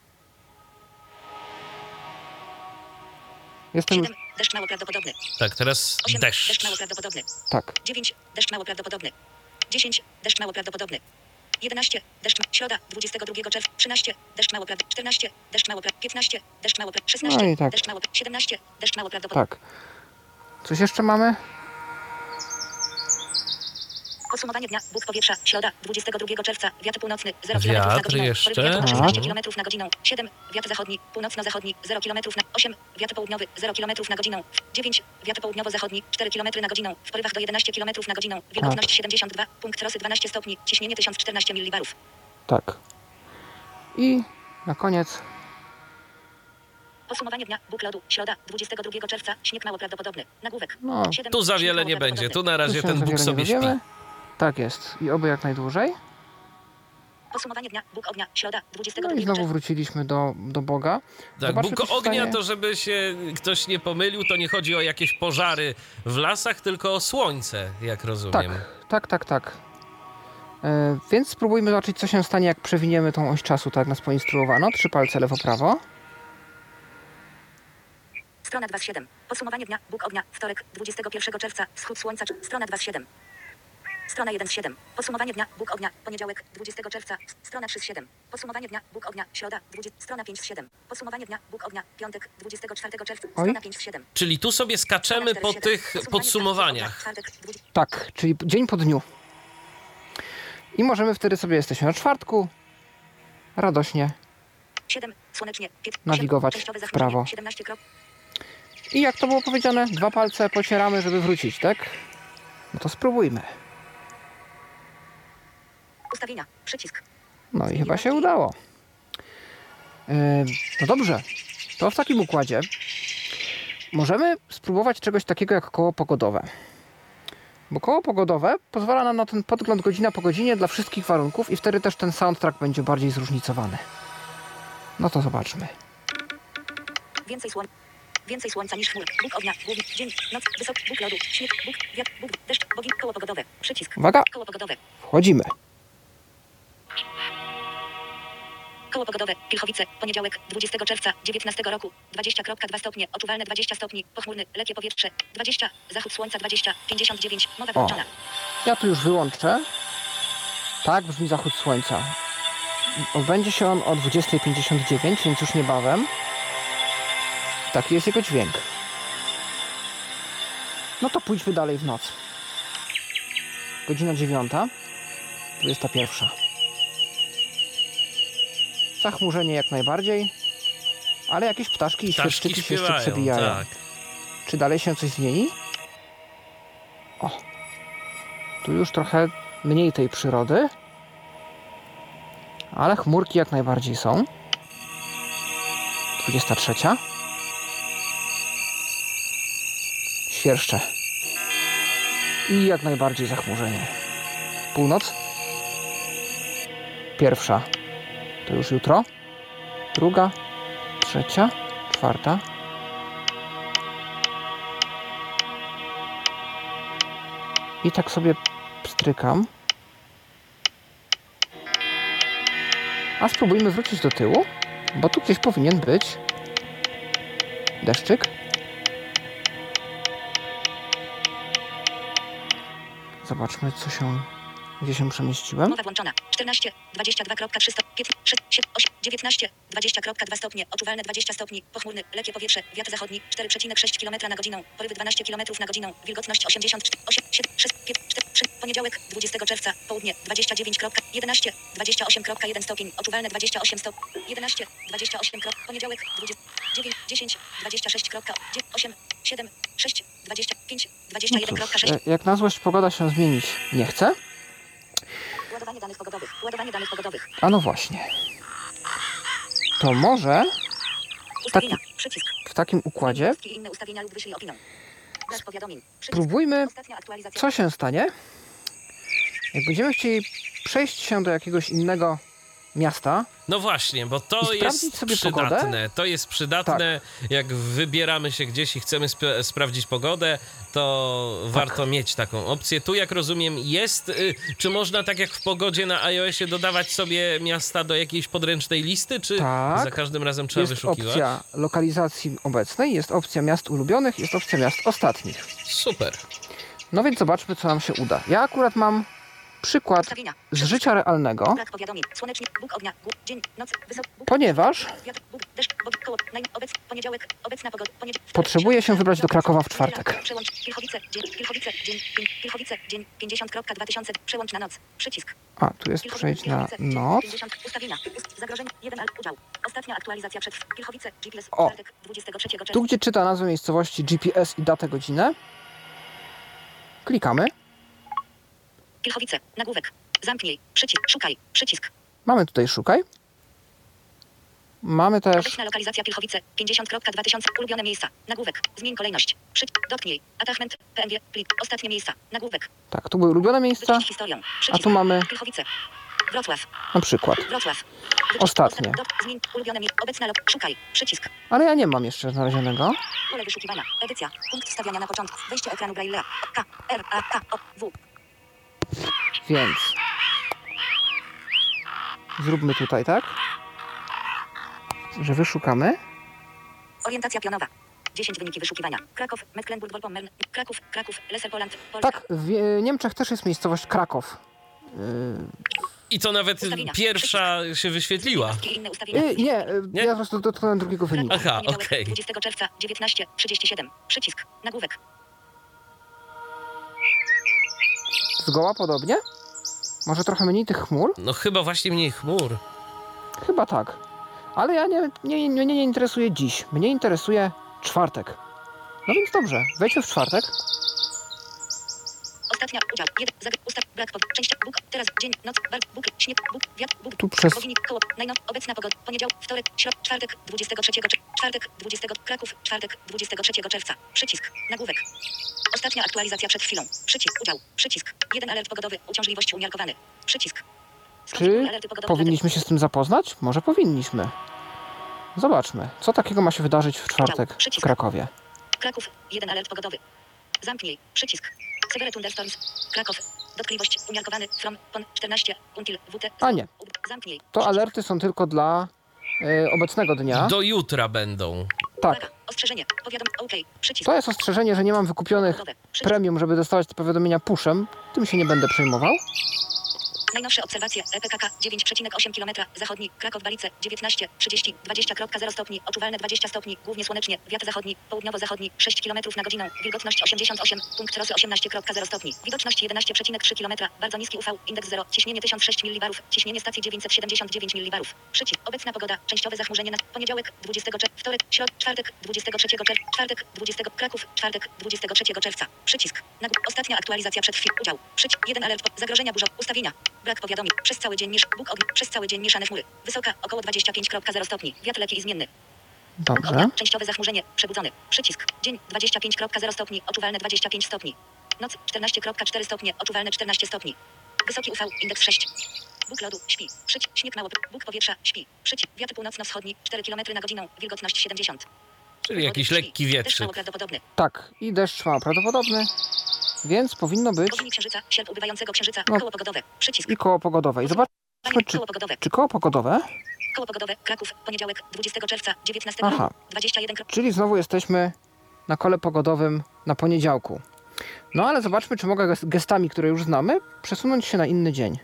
Jestem 7. Deszcz mało prawdopodobny. Tak, teraz 8. Deszcz deszcz. mało prawdopodobny. tak. 9. Deszcz mało prawdopodobny. 10. Deszcz mało prawdopodobny. 11. Deszcz. Środa. 22 czerwca. 13. Deszcz mało prawdopodobny. 14. Deszcz mało prawdopodobny. 15. Deszcz mało prawdopodobny. 16. No tak. Deszcz mało 17. Deszcz mało prawdopodobny. Tak. Coś jeszcze mamy? Podsumowanie dnia. Bóg powietrza. Środa. 22 czerwca. Wiatr północny. 0 km na Wiatr godzinę. jeszcze? Poryw wiatru Tak. 16 km na godzinę. 7. Wiatr zachodni. Północno-zachodni. 0 km na 8. Wiatr południowy. 0 km na godzinę. 9. Wiatr południowo-zachodni. 4 km na godzinę. W porywach do 11 km na godzinę. Wilgotność 72. Punkt rosy 12 stopni. Ciśnienie 1014 mW. Tak. I na koniec Podsumowanie dnia. Bóg lodu. Środa. 22 czerwca. Śnieg mało prawdopodobny. Nagłówek. No. 7. Tu za wiele nie będzie. Tu na razie ten Bóg sobie nie śpi. Tak jest. I oby jak najdłużej. Podsumowanie dnia. Bóg ognia. Środa. 22 No i znowu wróciliśmy do, do Boga. Tak, Zobaczmy, Bóg ognia stanie. to żeby się ktoś nie pomylił, to nie chodzi o jakieś pożary w lasach, tylko o słońce, jak Tak, rozumiem. tak, tak, tak. E, więc spróbujmy zobaczyć, co się stanie, jak przewiniemy tą oś czasu, tak jak nas poinstruowano. Trzy palce lewo-prawo. Strona 27. Podsumowanie dnia. Bóg ognia. Wtorek. 21 czerwca. Wschód słońca. Strona 27. Strona 1 z 7. Podsumowanie dnia. Bóg ognia. Poniedziałek. 20 czerwca. Strona 3 z 7. Podsumowanie dnia. Bóg ognia. Środa. 20, strona 5 z 7. Podsumowanie dnia. Bóg ognia. Piątek. 24 czerwca. Oj. Strona 5 z 7. Czyli tu sobie skaczemy po 4 z 7. tych Podsumowanie dnia. podsumowaniach. Czwartek. 20, Tak, czyli dzień po dniu. I możemy wtedy sobie jesteśmy na czwartku. Radośnie. 7. Słonecznie. 5, Nawigować w prawo. 17 krop. I jak to było powiedziane, dwa palce pocieramy, żeby wrócić, tak? No to spróbujmy. Ustawienia. Przycisk. No i chyba się udało. Yy, No dobrze, to w takim układzie możemy spróbować czegoś takiego jak koło pogodowe. Bo koło pogodowe pozwala nam na ten podgląd godzina po godzinie dla wszystkich warunków i wtedy też ten soundtrack będzie bardziej zróżnicowany. No to zobaczmy. Więcej słon. Więcej słońca niż chmur. Bóg ognia. Główny. Dzień. Noc. Wysoki. Bóg lodu. Śnieg. Bóg. Wiatr. Bóg. Deszcz. Bogi. Koło pogodowe. Przycisk. Uwaga, Koło pogodowe. wchodzimy. Koło pogodowe. Pilchowice. Poniedziałek. 20 czerwca 19 roku. 20.2 stopnie. Odczuwalne 20 stopni. Pochmurny. Lekkie powietrze. 20. Zachód słońca 20. 59. Mowa wyłączona. Ja tu już wyłączę. Tak brzmi zachód słońca. Odbędzie się on o 20.59, więc już niebawem. Taki jest jego dźwięk. No to pójdźmy dalej w noc. Godzina 9. 21. Zachmurzenie jak najbardziej. Ale jakieś ptaszki i świerszczyki się jeszcze przebijają. tak. Czy dalej się coś zmieni? O. Tu już trochę mniej tej przyrody. Ale chmurki jak najbardziej są. 23. Świerszcze. I jak najbardziej zachmurzenie. Północ. Pierwsza. To już jutro. Druga. Trzecia. Czwarta. I tak sobie pstrykam. A spróbujmy wrócić do tyłu, bo tu gdzieś powinien być deszczyk. Zobaczmy, co się, gdzie się przemieściłem. Mowa włączona. 14, 22.3 stopnie, 6, 7, 8, 19, 20.2 stopnie, odczuwalne 20 stopni, pochmurny, lekkie powietrze, wiatr zachodni, 4,6 km na godzinę, porywy 12 km na godzinę, wilgotność 84, 8, 7, 6, 5, 4, 3, poniedziałek, 20 czerwca, południe, 29.11, 28.1 stopień, odczuwalne 28 stopni, 11, 28, poniedziałek, 29, 10, 26.8, 7, 6, 25, No 21.6. cóż, e, jak na złość pogoda się zmienić nie chce, danych pogodowych. Ładowanie danych pogodowych. a no właśnie, to może. Przycisk. w takim układzie spróbujmy, co się stanie, jak będziemy chcieli przejść się do jakiegoś innego miasta, No właśnie, bo to jest przydatne. pogodę? To jest przydatne. Jak wybieramy się gdzieś i chcemy sp- sprawdzić pogodę, to Tak. warto mieć taką opcję. Tu, jak rozumiem, jest. Y, czy można, tak jak w pogodzie na iOSie, dodawać sobie miasta do jakiejś podręcznej listy, czy Tak. za każdym razem trzeba jest wyszukiwać? opcja lokalizacji obecnej, jest opcja miast ulubionych, jest opcja miast ostatnich. Super. No więc zobaczmy, co nam się uda. Ja akurat mam przykład z życia realnego, ponieważ. Potrzebuję się wybrać do Krakowa w czwartek. Przełącz. Pilchowice. Dzień. Pilchowice. Dzień. Pię- Pilchowice. Dzień. 50.2000. Przełącz na noc. Przycisk. A, tu jest przejść na noc. 50, ustawienia. Ust, zagrożenie. 1 al. Udział. Ostatnia aktualizacja przed. Pilchowice. GPS. O. Czwartek. 23 czerwca. Tu, gdzie czyta nazwę miejscowości GPS i datę, godzinę, klikamy. Pilchowice. Nagłówek. Zamknij. Przycisk. Szukaj. Przycisk. Mamy tutaj szukaj. Mamy też, Obecna lokalizacja Pilchowice. 50.2000. Ulubione miejsca. Nagłówek. Zmień kolejność. Przycisk. Dotknij. Attachment. PNG. Plik. Ostatnie miejsca. Nagłówek. tak, tu były ulubione miejsca, historię. a tu mamy Pilchowice. Wrocław. na przykład. Wrocław. Ostatnie. Zmień. Ulubione miejsce. Obecna lok. Szukaj. Przycisk. Ale ja nie mam jeszcze znalezionego. Pole wyszukiwania. Edycja. Punkt wstawiania na początku. Wejście ekranu Braille'a. K. R. A. K. O. W. Więc zróbmy tutaj tak, że wyszukamy. Orientacja pionowa. 10 wyniki wyszukiwania. Kraków, Mecklenburg-Vorpommern, Kraków, Kraków, Lesser-Poland, Polska. Tak, w e, Niemczech też jest miejscowość Krakow. I to nawet Ustawienia. pierwsza się wyświetliła. E, nie, Nie? ja po prostu dotknąłem drugiego wyniku. Aha, okej. 20 czerwca, 19.37. Przycisk. Nagłówek. Zgoła podobnie? Może trochę mniej tych chmur? No chyba właśnie mniej chmur. Chyba tak. Ale ja nie, nie, nie, nie interesuje dziś. Mnie interesuje czwartek. No więc dobrze, wejdźmy w czwartek. Ostatnia udział. Jeden. Zag. Ustaw. Brak pod. Część. Bóg. Teraz. Dzień. Noc. Bar. Bóg. Śnieg. Bóg. Wiatr. Bóg. Tu przez- Powinik. Koło. Najnoc. Obecna pogoda. Poniedziałek. Wtorek. Środ. Czwartek. 23 czer- Czwartek. 20. Kraków. Czwartek. 23 czerwca. Przycisk. Nagłówek. Ostatnia aktualizacja przed chwilą. Przycisk. Udział. Przycisk. Jeden alert pogodowy. Uciążliwości umiarkowany. Przycisk. Czy powinniśmy się z tym zapoznać? Może powinniśmy. Zobaczmy, co takiego ma się wydarzyć w czwartek w. Krakowie. Kraków. Jeden alert pogodowy. Zamknij. Przycisk. Severe thunderstorms. Kraków. Dotkliwość. Umiarkowany. From. Pon. 14. Until. WT. A nie. Zamknij. To alerty są tylko dla e, obecnego dnia. Do jutra będą. Tak, Uwaga. Ostrzeżenie. Powiadom. OK. Przycisk. to jest ostrzeżenie, że nie mam wykupionych premium, żeby dostawać te powiadomienia pushem. Tym się nie będę przejmował. Najnowsze obserwacje EPKK 9,8 km zachodni, Kraków Balice 19, 30, 20.0 stopni, odczuwalne 20 stopni, głównie słonecznie, wiatr zachodni, południowo-zachodni 6 km na godzinę, wilgotność 88, punkt rosy 18.0 stopni, widoczność 11,3 km, bardzo niski UV, indeks 0, ciśnienie 1006 mW, ciśnienie stacji 979 mW. Przycisk, obecna pogoda, częściowe zachmurzenie na poniedziałek 20 czerwca, wtorek, środ, czwartek 23 czerwca, czwartek 20 Kraków, czwartek 23 czerwca. Przycisk, nagł- ostatnia aktualizacja przed chwilą, udział, przycisk, jeden alert, zagrożenia burzowe, ustawienia, Brak powiadomień. Przez cały dzień niż Bóg ognia. Przez cały dzień mieszane chmury. Wysoka około 25.0 stopni. Wiatr lekki i zmienny. Dobrze. ognia. Częściowe zachmurzenie. Przebudzony. Przycisk. Dzień 25.0 stopni. Odczuwalne 25 stopni. Noc 14.4 stopnie. Odczuwalne 14 stopni. Wysoki UV. Indeks 6. Bóg lodu. Śpi. Przyć. Śnieg mało. Bóg powietrza. Śpi. Przyć. Wiatr północno-wschodni. 4 km na godzinę. Wilgotność 70. Czyli jakiś Śpi. lekki Deszcz wietrzyk. mało prawdopodobny. Tak, i deszcz mało prawdopodobny, więc powinno być Południe księżyca. Sierp ubywającego księżyca. No. Koło pogodowe. Przycisk. i koło pogodowe. I zobacz, Zobaczmy, czy, Koło pogodowe. czy koło pogodowe? Koło pogodowe. Kraków. Poniedziałek. 20 czerwca. 19 Aha. roku. 21 krop. Czyli znowu jesteśmy na kole pogodowym na poniedziałku. No ale zobaczmy, czy mogę gest- gestami, które już znamy, przesunąć się na inny dzień.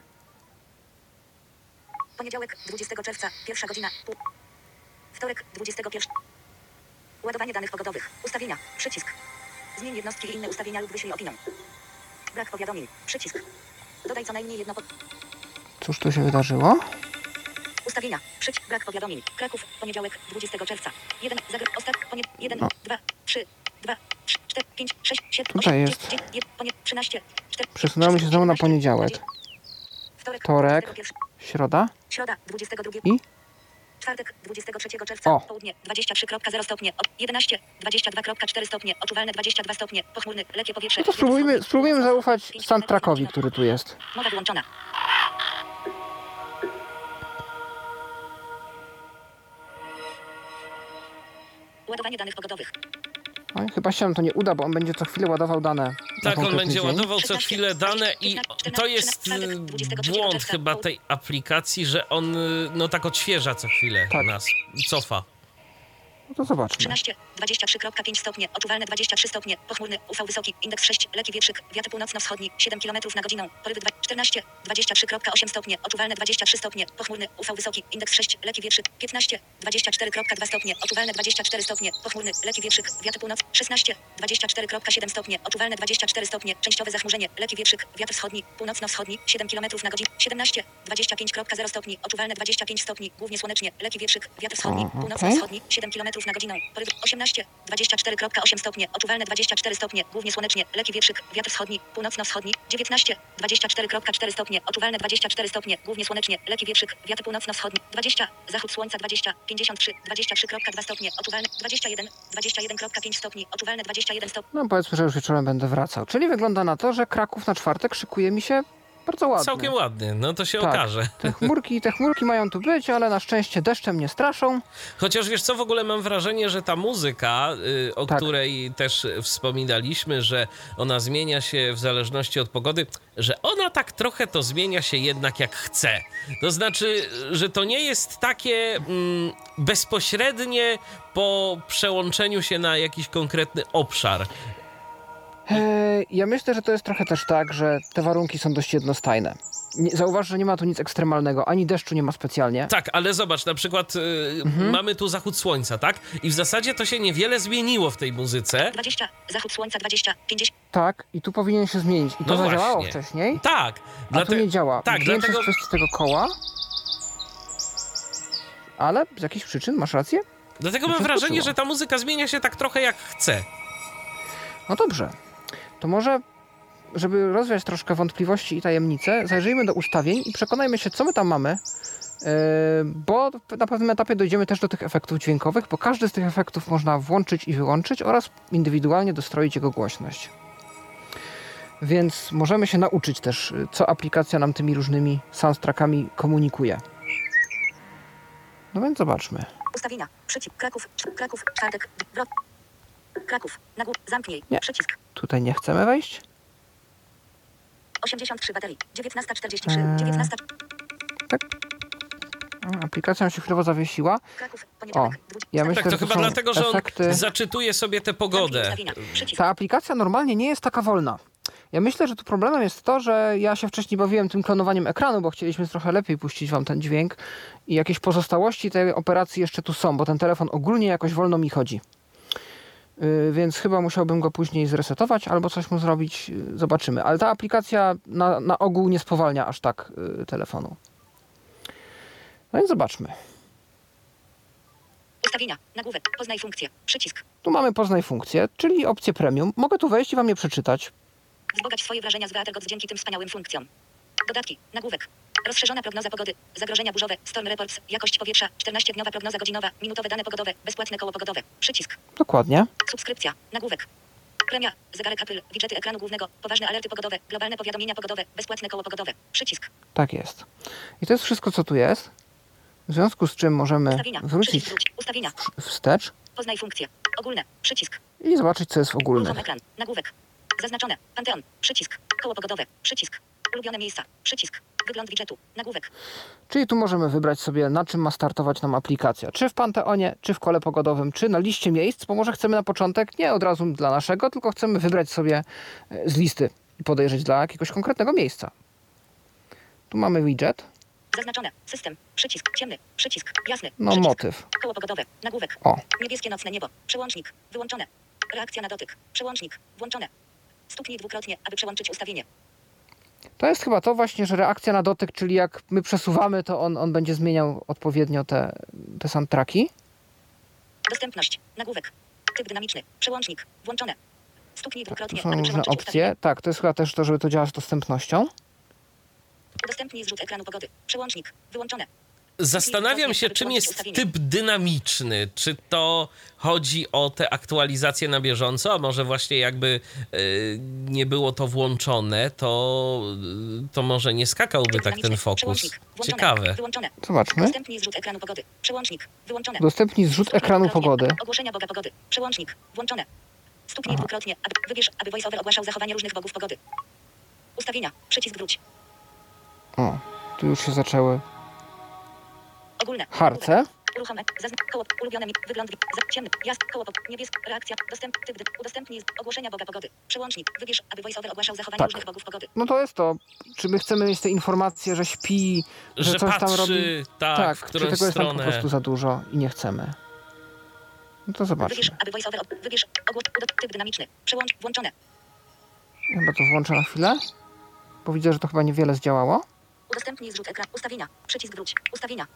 Poniedziałek. 20 czerwca. Pierwsza godzina. Pół. Wtorek. 21. Ładowanie danych pogodowych. Ustawienia. Przycisk. Zmień jednostki i inne ustawienia lub wyślij opinię. Brak powiadomień. Przycisk. Dodaj co najmniej jedno pod... Cóż tu się wydarzyło? Ustawienia. Przycisk. Brak powiadomień. Kraków. Poniedziałek. 20 czerwca. 1. Zagreb. Ostat. Ponie... 1. No. 2. 3. 2. 3. 4. 5. 6. 7. Tutaj 8, jest. 9, 10, ponie... 13. 4. Przesunęło się znowu na 17, poniedziałek. 20. Wtorek. Wtorek. 21. Środa? Środa, 22. I? Czwartek, 23 czerwca. O. Południe, 23.0 stopnie. Od 11, 22.4 stopnie. Odczuwalne 22 stopnie. Pochmurny, lekkie powietrze. No to spróbujmy, spróbujmy zaufać soundtrackowi, który tu jest. Mowa wyłączona. Ładowanie danych pogodowych. Oj, chyba się nam to nie uda, bo on będzie co chwilę ładował dane. Tak, on będzie dzień. ładował co chwilę dane i to jest y, błąd chyba tej aplikacji, że on y, no tak odświeża co chwilę Tak. nas, cofa. No to zobaczmy. 13, 23.5 stopnie. Odczuwalne 23 stopnie. Pochmurny, UV wysoki. Indeks 6, leki wietrzyk. Wiatr północno-wschodni. 7 km na godzinę. Porywy 2, 14, 23.8 stopnie. Odczuwalne 23 stopnie. Pochmurny, UV wysoki. Indeks 6, leki wietrzyk. 15, 24.2 stopnie. Odczuwalne 24 stopnie. Pochmurny, leki wietrzyk. Wiatr północ. 16, 24.7 stopnie. Odczuwalne 24 stopnie. Częściowe zachmurzenie. Leki wietrzyk. Wiatr wschodni. Północno-wschodni. 7 km na godzinę. 17, 25.0 stopni. Odczuwalne 25 stopni. Głównie słonecznie. Leki wietrzyk. Wiatr wschodni. Okej. Północno-wschodni. 7 km na godzinę. Porywy 18, 24.8 stopnie. Odczuwalne 24 stopnie. Głównie słonecznie. Leki wietrzyk. Wiatr wschodni. Północno-wschodni. 19, 24.4 stopnie. Odczuwalne 24 stopnie. Głównie słonecznie. Leki wietrzyk. Wiatr północno-wschodni. 20, zachód słońca 20, 53, 23.2 stopnie. Odczuwalne 21, 21.5 stopni. Odczuwalne 21 stopni. No powiedzmy, że już wieczorem będę wracał. Czyli wygląda na to, że Kraków na czwartek szykuje mi się bardzo ładnie. Całkiem ładny, no to się Tak. okaże. Te chmurki, te chmurki mają tu być, ale na szczęście deszczem nie straszą. Chociaż wiesz co, w ogóle mam wrażenie, że ta muzyka, y, o Tak. której też wspominaliśmy, że ona zmienia się w zależności od pogody, że ona tak trochę to zmienia się jednak jak chce. To znaczy, że to nie jest takie mm, bezpośrednie po przełączeniu się na jakiś konkretny obszar. Eee, ja myślę, że to jest trochę też tak, że te warunki są dość jednostajne. Nie, zauważ, że nie ma tu nic ekstremalnego, ani deszczu nie ma specjalnie. Tak, ale zobacz, na przykład y, Mhm. mamy tu zachód słońca, tak? I w zasadzie to się niewiele zmieniło w tej muzyce. 20, zachód słońca 20, 50. Tak, i tu powinien się zmienić. I to No zadziałało właśnie. wcześniej, Tak, a tu nie działa. tak, Większość dlatego- kwestii tego koła. Ale z jakichś przyczyn, masz rację? Dlatego To mam wrażenie, że ta muzyka zmienia się tak trochę jak chce. No dobrze. To może, żeby rozwiać troszkę wątpliwości i tajemnice, zajrzyjmy do ustawień i przekonajmy się, co my tam mamy. Yy, bo na pewnym etapie dojdziemy też do tych efektów dźwiękowych, bo każdy z tych efektów można włączyć i wyłączyć oraz indywidualnie dostroić jego głośność. Więc możemy się nauczyć też, y, co aplikacja nam tymi różnymi soundtrackami komunikuje. No więc zobaczmy. Ustawienia. Przycisk. Kraków. Kraków. Czwartek. Wrot. Kraków. Nagłów. Zamknij. Nie. Przycisk. Tutaj nie chcemy wejść. 83 baterii. 19.43. Eee. 19. O, Aplikacja nam się chwilowo zawiesiła. Kraków. O, 20. Ja myślę, tak, to że to chyba dlatego, że efekty... on zaczytuje sobie tę pogodę. Ta aplikacja normalnie nie jest taka wolna. Ja myślę, że tu problemem jest to, że ja się wcześniej bawiłem tym klonowaniem ekranu, bo chcieliśmy trochę lepiej puścić wam ten dźwięk i jakieś pozostałości tej operacji jeszcze tu są, bo ten telefon ogólnie jakoś wolno mi chodzi. Yy, więc chyba musiałbym go później zresetować albo coś mu zrobić, yy, zobaczymy. Ale ta aplikacja na, na ogół nie spowalnia aż tak yy, telefonu. No więc zobaczmy. Ustawienia. Nagłówek. Poznaj funkcję. Przycisk. Tu mamy poznaj funkcję, czyli opcję premium. Mogę tu wejść i wam je przeczytać. Wzbogać swoje wrażenia z Weathergods dzięki tym wspaniałym funkcjom. Dodatki. Nagłówek. Rozszerzona prognoza pogody. Zagrożenia burzowe. Storm reports. Jakość powietrza. 14-dniowa prognoza godzinowa. Minutowe dane pogodowe. Bezpłatne koło pogodowe. Przycisk. Dokładnie. Subskrypcja. Nagłówek. Premia. Zegarek Apple. Widżety ekranu głównego. Poważne alerty pogodowe. Globalne powiadomienia pogodowe. Bezpłatne koło pogodowe. Przycisk. Tak jest. I to jest wszystko, co tu jest. W związku z czym możemy Ustawienia. wrócić Przycisk. Ustawienia. wstecz Poznaj funkcję. Ogólne. Przycisk. i zobaczyć, co jest w Uruchom ogólnych. ekran. Nagłówek. Zaznaczone. Panteon. Przycisk. Koło pogodowe. Przycisk. Ulubione miejsca. Przycisk. Wygląd widgetu. Nagłówek. Czyli tu możemy wybrać sobie, na czym ma startować nam aplikacja. Czy w Panteonie, czy w kole pogodowym, czy na liście miejsc, bo może chcemy na początek nie od razu dla naszego, tylko chcemy wybrać sobie e, z listy i podejrzeć dla jakiegoś konkretnego miejsca. Tu mamy widget, Zaznaczone. System. Przycisk. Ciemny. Przycisk. Jasny. no przycisk. motyw. Koło pogodowe. Nagłówek. O, Niebieskie nocne niebo. Przełącznik. Wyłączone. Reakcja na dotyk. Przełącznik. Włączone. Stuknij dwukrotnie, aby przełączyć ustawienie. To jest chyba to właśnie, że reakcja na dotyk, czyli jak my przesuwamy, to on, on będzie zmieniał odpowiednio te, te soundtracki. Dostępność. Nagłówek. Typ dynamiczny. Przełącznik. Włączone. Stuknij Tu dwukrotnie, są aby różne przełączyć ustawienie. opcje. Tak, to jest chyba też to, żeby to działać z dostępnością. Udostępnij zrzut ekranu pogody. Przełącznik. Wyłączone. Zastanawiam się, czym jest typ dynamiczny. Czy to chodzi o te aktualizacje na bieżąco, a może właśnie jakby e, nie było to włączone, to, to może nie skakałby tak ten fokus. Ciekawe. Wyłączone. Zobaczmy. Udostępnij zrzut ekranu pogody. Przełącznik. Wyłączone. Udostępnij zrzut ekranu pogody. Ogłoszenia Boga pogody. Przełącznik. Włączone. Stuknij Aha. dwukrotnie, aby wybierz, aby VoiceOver ogłaszał zachowanie różnych bogów pogody. Ustawienia. Przycisk wróć. O, tu już się zaczęły Ogólne. harce. Uruchom. Zaznacz. Koło. Ulubione mi. Wygląd. Ciemny. Jasny. Koło. Niebieski. Reakcja. Dostęp. Typ. dy- Udostępnij. Ogłoszenia Boga pogody. Przełącznik. Wybierz, aby VoiceOver ogłaszał zachowanie Tak. różnych bogów pogody. No to jest to. Czy my chcemy mieć te informacje, że śpi, że, Że coś patrzy, tam robi? tak, w czy którą tego jest nam po stronę. prostu za dużo i nie chcemy? No to zobaczmy. Wybierz, aby VoiceOver. Wybierz. Ogłosz. Udot, typ dynamiczny. Przełącz. Włączone. Chyba to włączę na chwilę, bo widzę, że to chyba niewiele zdziałało. Udostępnij zrzut ekran. Ustawienia. Przycisk wróć. Ustawienia.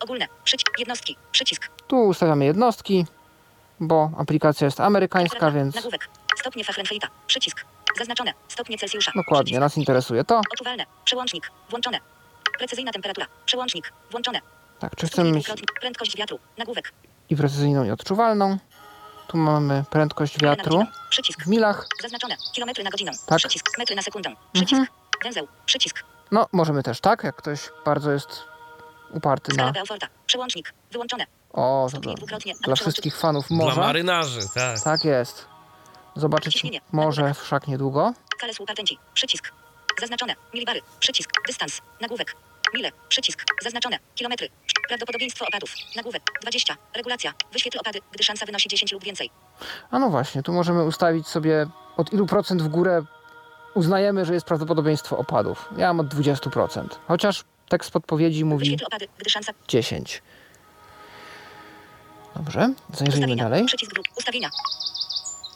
Ogólne. Przycisk. Jednostki. Przycisk. Tu ustawiamy jednostki, bo aplikacja jest amerykańska, więc Nagłówek. Stopnie Fahrenheita. Przycisk. Zaznaczone. Stopnie Celsjusza. dokładnie Przycisk. nas interesuje to. Odczuwalne. Przełącznik. Włączone. Precyzyjna temperatura. Przełącznik. Włączone. Tak, czy chcemy mieć. Prędkość wiatru. Nagłówek. i precyzyjną, i odczuwalną. Tu mamy prędkość wiatru. Przycisk. w milach. Zaznaczone. Kilometry na godzinę. Tak. Przycisk. Metry na sekundę. Przycisk. Mhm. Węzeł. Przycisk. No, możemy też tak, jak ktoś bardzo jest uparty Skala na... Przełącznik. Wyłączone. O, to dla, dla wszystkich fanów Dla morza. marynarzy, tak. Tak jest. Zobaczyć morze wszak niedługo. Skalę współpartęci. Przycisk. Zaznaczone. Milibary. Przycisk. Dystans. Nagłówek. Mile. Przycisk. Zaznaczone. Kilometry. Prawdopodobieństwo opadów. Nagłówek. 20. Regulacja. Wyświetl opady, gdy szansa wynosi 10 lub więcej. A no właśnie, tu możemy ustawić sobie od ilu procent w górę uznajemy, że jest prawdopodobieństwo opadów. Ja mam od 20%. Chociaż tekst podpowiedzi mówi Wyświetl opady, gdy szansa... 10. Dobrze, zajrzyjmy dalej. Przycisk grup. Ustawienia.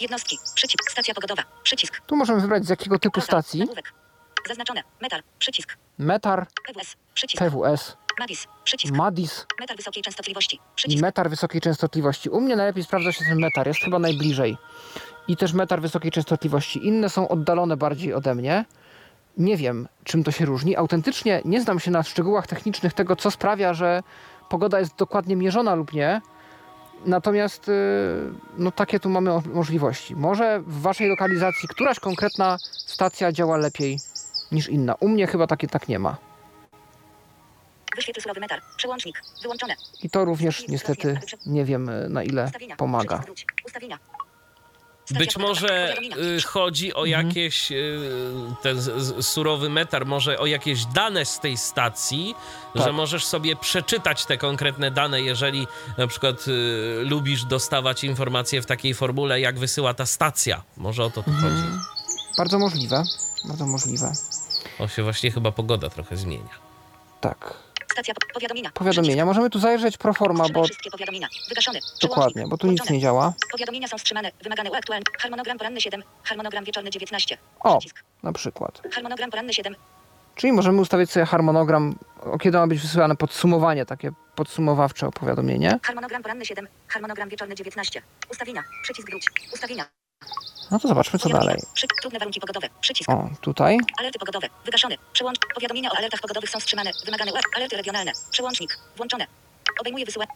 Jednostki. Przycisk. Stacja pogodowa. Przycisk. Tu możemy wybrać z jakiego typu stacji. Nagłówek. Zaznaczone. Metal. Przycisk. Metar, PWS. Przycisk. TWS, Madis. Przycisk. MADIS Metal wysokiej częstotliwości. Przycisk. metar wysokiej częstotliwości. U mnie najlepiej sprawdza się ten metar, jest chyba najbliżej. I też metar wysokiej częstotliwości. Inne są oddalone bardziej ode mnie. Nie wiem, czym to się różni. Autentycznie nie znam się na szczegółach technicznych tego, co sprawia, że pogoda jest dokładnie mierzona lub nie. Natomiast yy, no takie tu mamy możliwości. Może w waszej lokalizacji któraś konkretna stacja działa lepiej niż inna. U mnie chyba takie tak nie ma. Wyświetl surowy metal. Przełącznik. Wyłączone. I to również niestety nie wiem y, na ile pomaga. Ustawienia. Być może y, chodzi o Mhm. jakieś, y, ten surowy metar, może o jakieś dane z tej stacji, Tak. że możesz sobie przeczytać te konkretne dane, jeżeli na przykład y, lubisz dostawać informacje w takiej formule, jak wysyła ta stacja. Może o to tu Mhm. chodzi. Bardzo możliwe. Bardzo możliwe. O się właśnie chyba pogoda trochę zmienia. Tak. Stacja po- powiadomienia. Powiadomienia. Możemy tu zajrzeć pro forma, bo wszystkie powiadomienia. Wygaszony. dokładnie, bo tu nic nie działa. Powiadomienia są wstrzymane. Wymagane uaktualnienie. Harmonogram poranny 7. Harmonogram wieczorny 19. O, na przykład. Harmonogram poranny 7. Czyli możemy ustawić sobie harmonogram, kiedy ma być wysyłane podsumowanie, takie podsumowawcze opowiadomienie. Harmonogram poranny 7. Harmonogram wieczorny 19. Ustawienia. Przycisk wróć. Ustawienia. No to zobaczmy, co dalej. Trudne warunki pogodowe. Przycisk. O, tutaj. Alerty pogodowe. Wygaszony. Przełącz. Powiadomienia o alertach pogodowych są wstrzymane. Wymagane alerty regionalne. Przełącznik. Włączone. Obejmuje wysyłanie.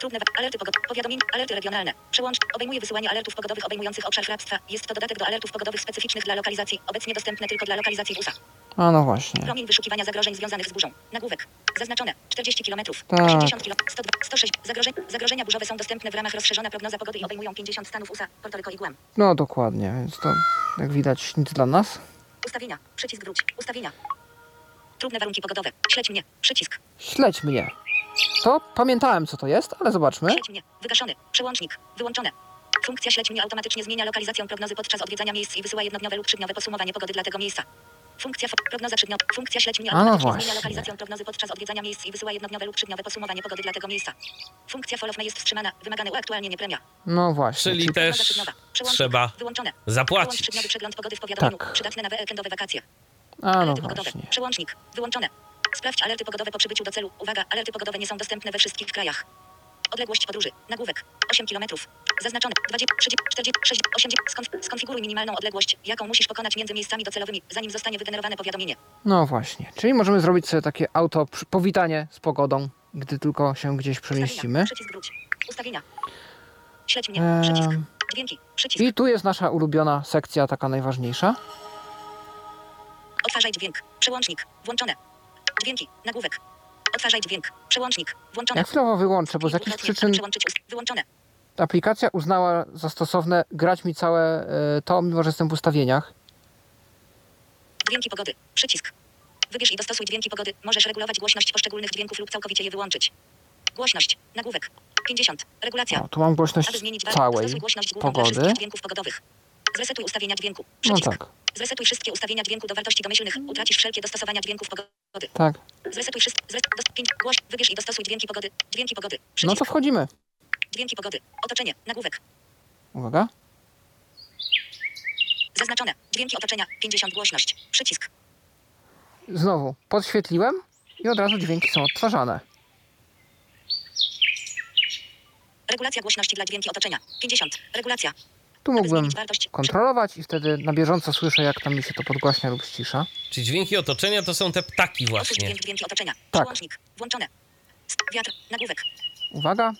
Trudne alerty pogodowe. Powiadomienia. Alerty regionalne. Przełącz. Obejmuje wysyłanie alertów pogodowych obejmujących obszar hrabstwa. Jest to dodatek do alertów pogodowych specyficznych dla lokalizacji. Obecnie dostępne tylko dla lokalizacji w USA. A no właśnie. Promień wyszukiwania zagrożeń związanych z burzą. Nagłówek. Zaznaczone. 40 km. Tak. 80 km. 102, 106. Zagrożeń, zagrożenia burzowe są dostępne w ramach rozszerzona prognoza pogody i obejmują 50 stanów USA, Puerto Rico i Guam. No dokładnie, więc to jak widać nic dla nas. Ustawienia. Przycisk wróć. Ustawienia. Trudne warunki pogodowe. Śledź mnie. Przycisk. Śledź mnie. To pamiętałem, co to jest, ale zobaczmy. Mnie. Wygaszony. Przełącznik. Wyłączone. Funkcja śledź mnie automatycznie zmienia lokalizację prognozy podczas odwiedzania miejsc i wysyła jednodniowe lub trzydniowe podsumowanie pogody dla tego miejsca. Funkcja prognoza trzydniowa. Funkcja śledź mnie no automatycznie właśnie. zmienia lokalizację prognozy podczas odwiedzania miejsc i wysyła jednodniowe lub trzydniowe podsumowanie pogody dla tego miejsca. Funkcja follow me jest wstrzymana. Wymagane uaktualnienie premia. No właśnie. Czyli też trzeba Wyłączone. Wyłącz zapłacić. trzydniowy przegląd pogody w powiadomieniu. Tak. Przydatne na weekendowe wakacje. A no. Przełącznik. Wyłączone. Sprawdź alerty pogodowe po przybyciu do celu. Uwaga, alerty pogodowe nie są dostępne we wszystkich krajach. Odległość podróży. Nagłówek. 8 km. Zaznaczone. 20, 30, 40, 60, 80. Skonf- skonfiguruj minimalną odległość, jaką musisz pokonać między miejscami docelowymi, zanim zostanie wygenerowane powiadomienie. No właśnie. Czyli możemy zrobić sobie takie auto przy- powitanie z pogodą, gdy tylko się gdzieś przemieścimy. Ustawienia. Przycisk wróć. Ustawienia. Śledź mnie. Przycisk. Ehm, Dźwięki. Przycisk. I tu jest nasza ulubiona sekcja, taka najważniejsza. Odtwarzaj dźwięk. Przełącznik. Włączone. Dźwięki. Nagłówek. Odtwarzaj dźwięk. Przełącznik. Włączone. Ja chwilowo wyłączę, bo z jakichś przyczyn Przełączyć ust- Wyłączone. aplikacja uznała za stosowne grać mi całe e, to, mimo że jestem w ustawieniach. Dźwięki pogody. Przycisk. Wybierz i dostosuj dźwięki pogody. Możesz regulować głośność poszczególnych dźwięków lub całkowicie je wyłączyć. Głośność. Nagłówek. 50. Regulacja. O, tu mam głośność Aby zmienić całej głośność pogody. dźwięków pogodowych. Zresetuj ustawienia dźwięku. No Przycisk. tak, Zresetuj wszystkie ustawienia dźwięku do wartości domyślnych. Utracisz wszelkie dostosowania dźwięków pogody. Tak. Zresetuj wszystkie. Zres, dos, pięć, głoś, wybierz i dostosuj dźwięki pogody. Dźwięki pogody. No to wchodzimy. Dźwięki pogody. Otoczenie. Nagłówek. Uwaga. Zaznaczone. Dźwięki otoczenia. 50 głośność. Przycisk. Znowu podświetliłem i od razu dźwięki są odtwarzane. Regulacja głośności dla dźwięki otoczenia. 50. Regulacja. Tu mógłbym kontrolować i wtedy na bieżąco słyszę, jak tam mi się to podgłaśnia lub ścisza. Czy dźwięki otoczenia to są te ptaki właśnie. dźwięk, dźwięki otoczenia. Tak. Przełącznik. Włączone. Wiatr. Nagłówek. Uwaga,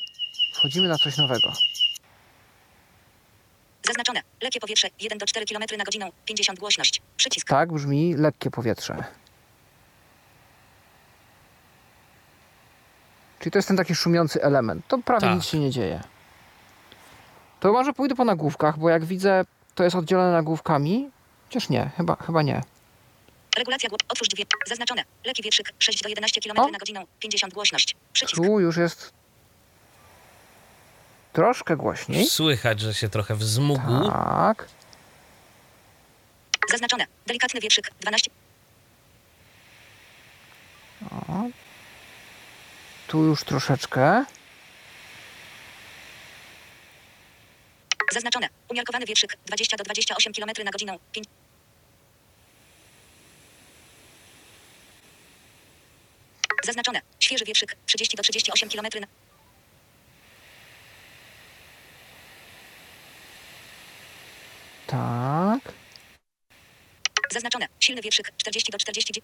wchodzimy na coś nowego. Zaznaczone. Lekkie powietrze. 1 do 4 km na godzinę. 50 głośność. Przycisk. Tak brzmi lekkie powietrze. Czyli to jest ten taki szumiący element. To prawie Tak. nic się nie dzieje. To może pójdę po nagłówkach, bo jak widzę, to jest oddzielone nagłówkami. Chociaż nie, chyba, chyba nie. Regulacja gło- Otwórz dźwięk. Zaznaczone. Lekki wietrzyk. 6 do 11 km O. na godzinę. 50 głośność. Przycisk. Tu już jest troszkę głośniej. Słychać, że się trochę wzmógł. Tak. Zaznaczone. Delikatny wietrzyk. 12. Tu już troszeczkę. Zaznaczone. Umiarkowany wietrzyk. 20 do 28 km na godzinę. 5. Zaznaczone. Świeży wietrzyk. 30 do 38 km na... Tak. Zaznaczone. Silny wietrzyk. 40 do 40.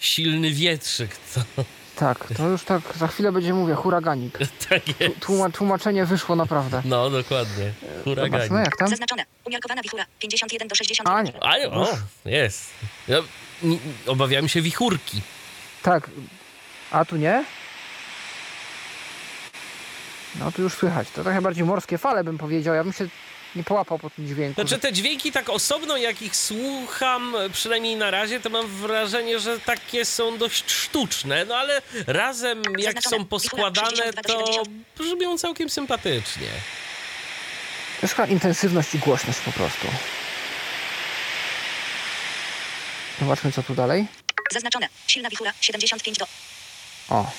Silny wietrzyk. To, Tak, to już tak za chwilę będzie mówię, huraganik. [laughs] tak jest. Tłuma, tłumaczenie wyszło naprawdę. No, dokładnie. Zobaczmy Huragan. jak tam. Zaznaczone. Umiarkowana wichura. 51 do 60 A nie. A, o, jest. Ja, obawiałem się wichurki. Tak. A tu nie? No tu już słychać. To trochę bardziej morskie fale bym powiedział. Ja bym się nie połapał po tym dźwięku. Znaczy te dźwięki tak osobno, jak ich słucham, przynajmniej na razie, to mam wrażenie, że takie są dość sztuczne, no ale razem jak są poskładane, to brzmią całkiem sympatycznie. To jest chyba intensywność i głośność po prostu. Zobaczmy co tu dalej. Zaznaczone. Silna wichura. 75 do... O.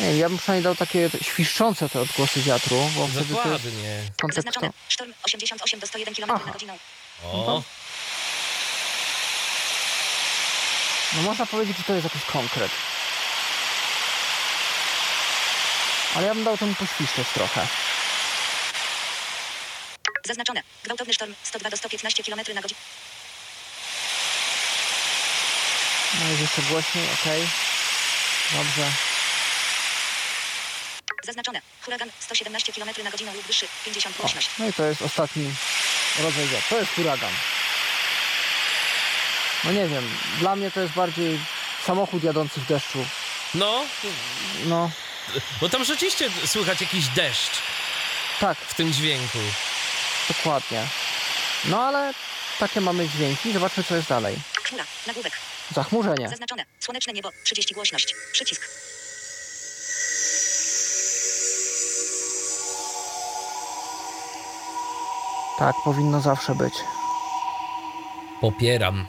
Nie, ja bym przynajmniej dał takie świszczące te odgłosy wiatru, bo wtedy to jest Dokładnie. Zaznaczone. Sztorm. 88 do 101 km Aha. na godzinę. O, No można powiedzieć, że to jest jakiś konkret. Ale ja bym dał temu poświszczeć trochę. Zaznaczone. Gwałtowny sztorm. 102 do 115 km na godzinę. No jest jeszcze głośniej, okej. Dobrze. Zaznaczone. Huragan 117 km na godzinę lub wyższy. 50 O, głośność. no i to jest ostatni rodzaj wiatru. To jest huragan. No nie wiem, dla mnie to jest bardziej samochód jadący w deszczu. no, No, bo tam rzeczywiście słychać jakiś deszcz tak, w tym dźwięku. dokładnie. No ale takie mamy dźwięki. Zobaczmy, co jest dalej. Chmura. Nagłówek. Zachmurzenie. Zaznaczone. Słoneczne niebo. 30 głośność. Przycisk. Tak, powinno zawsze być. Popieram.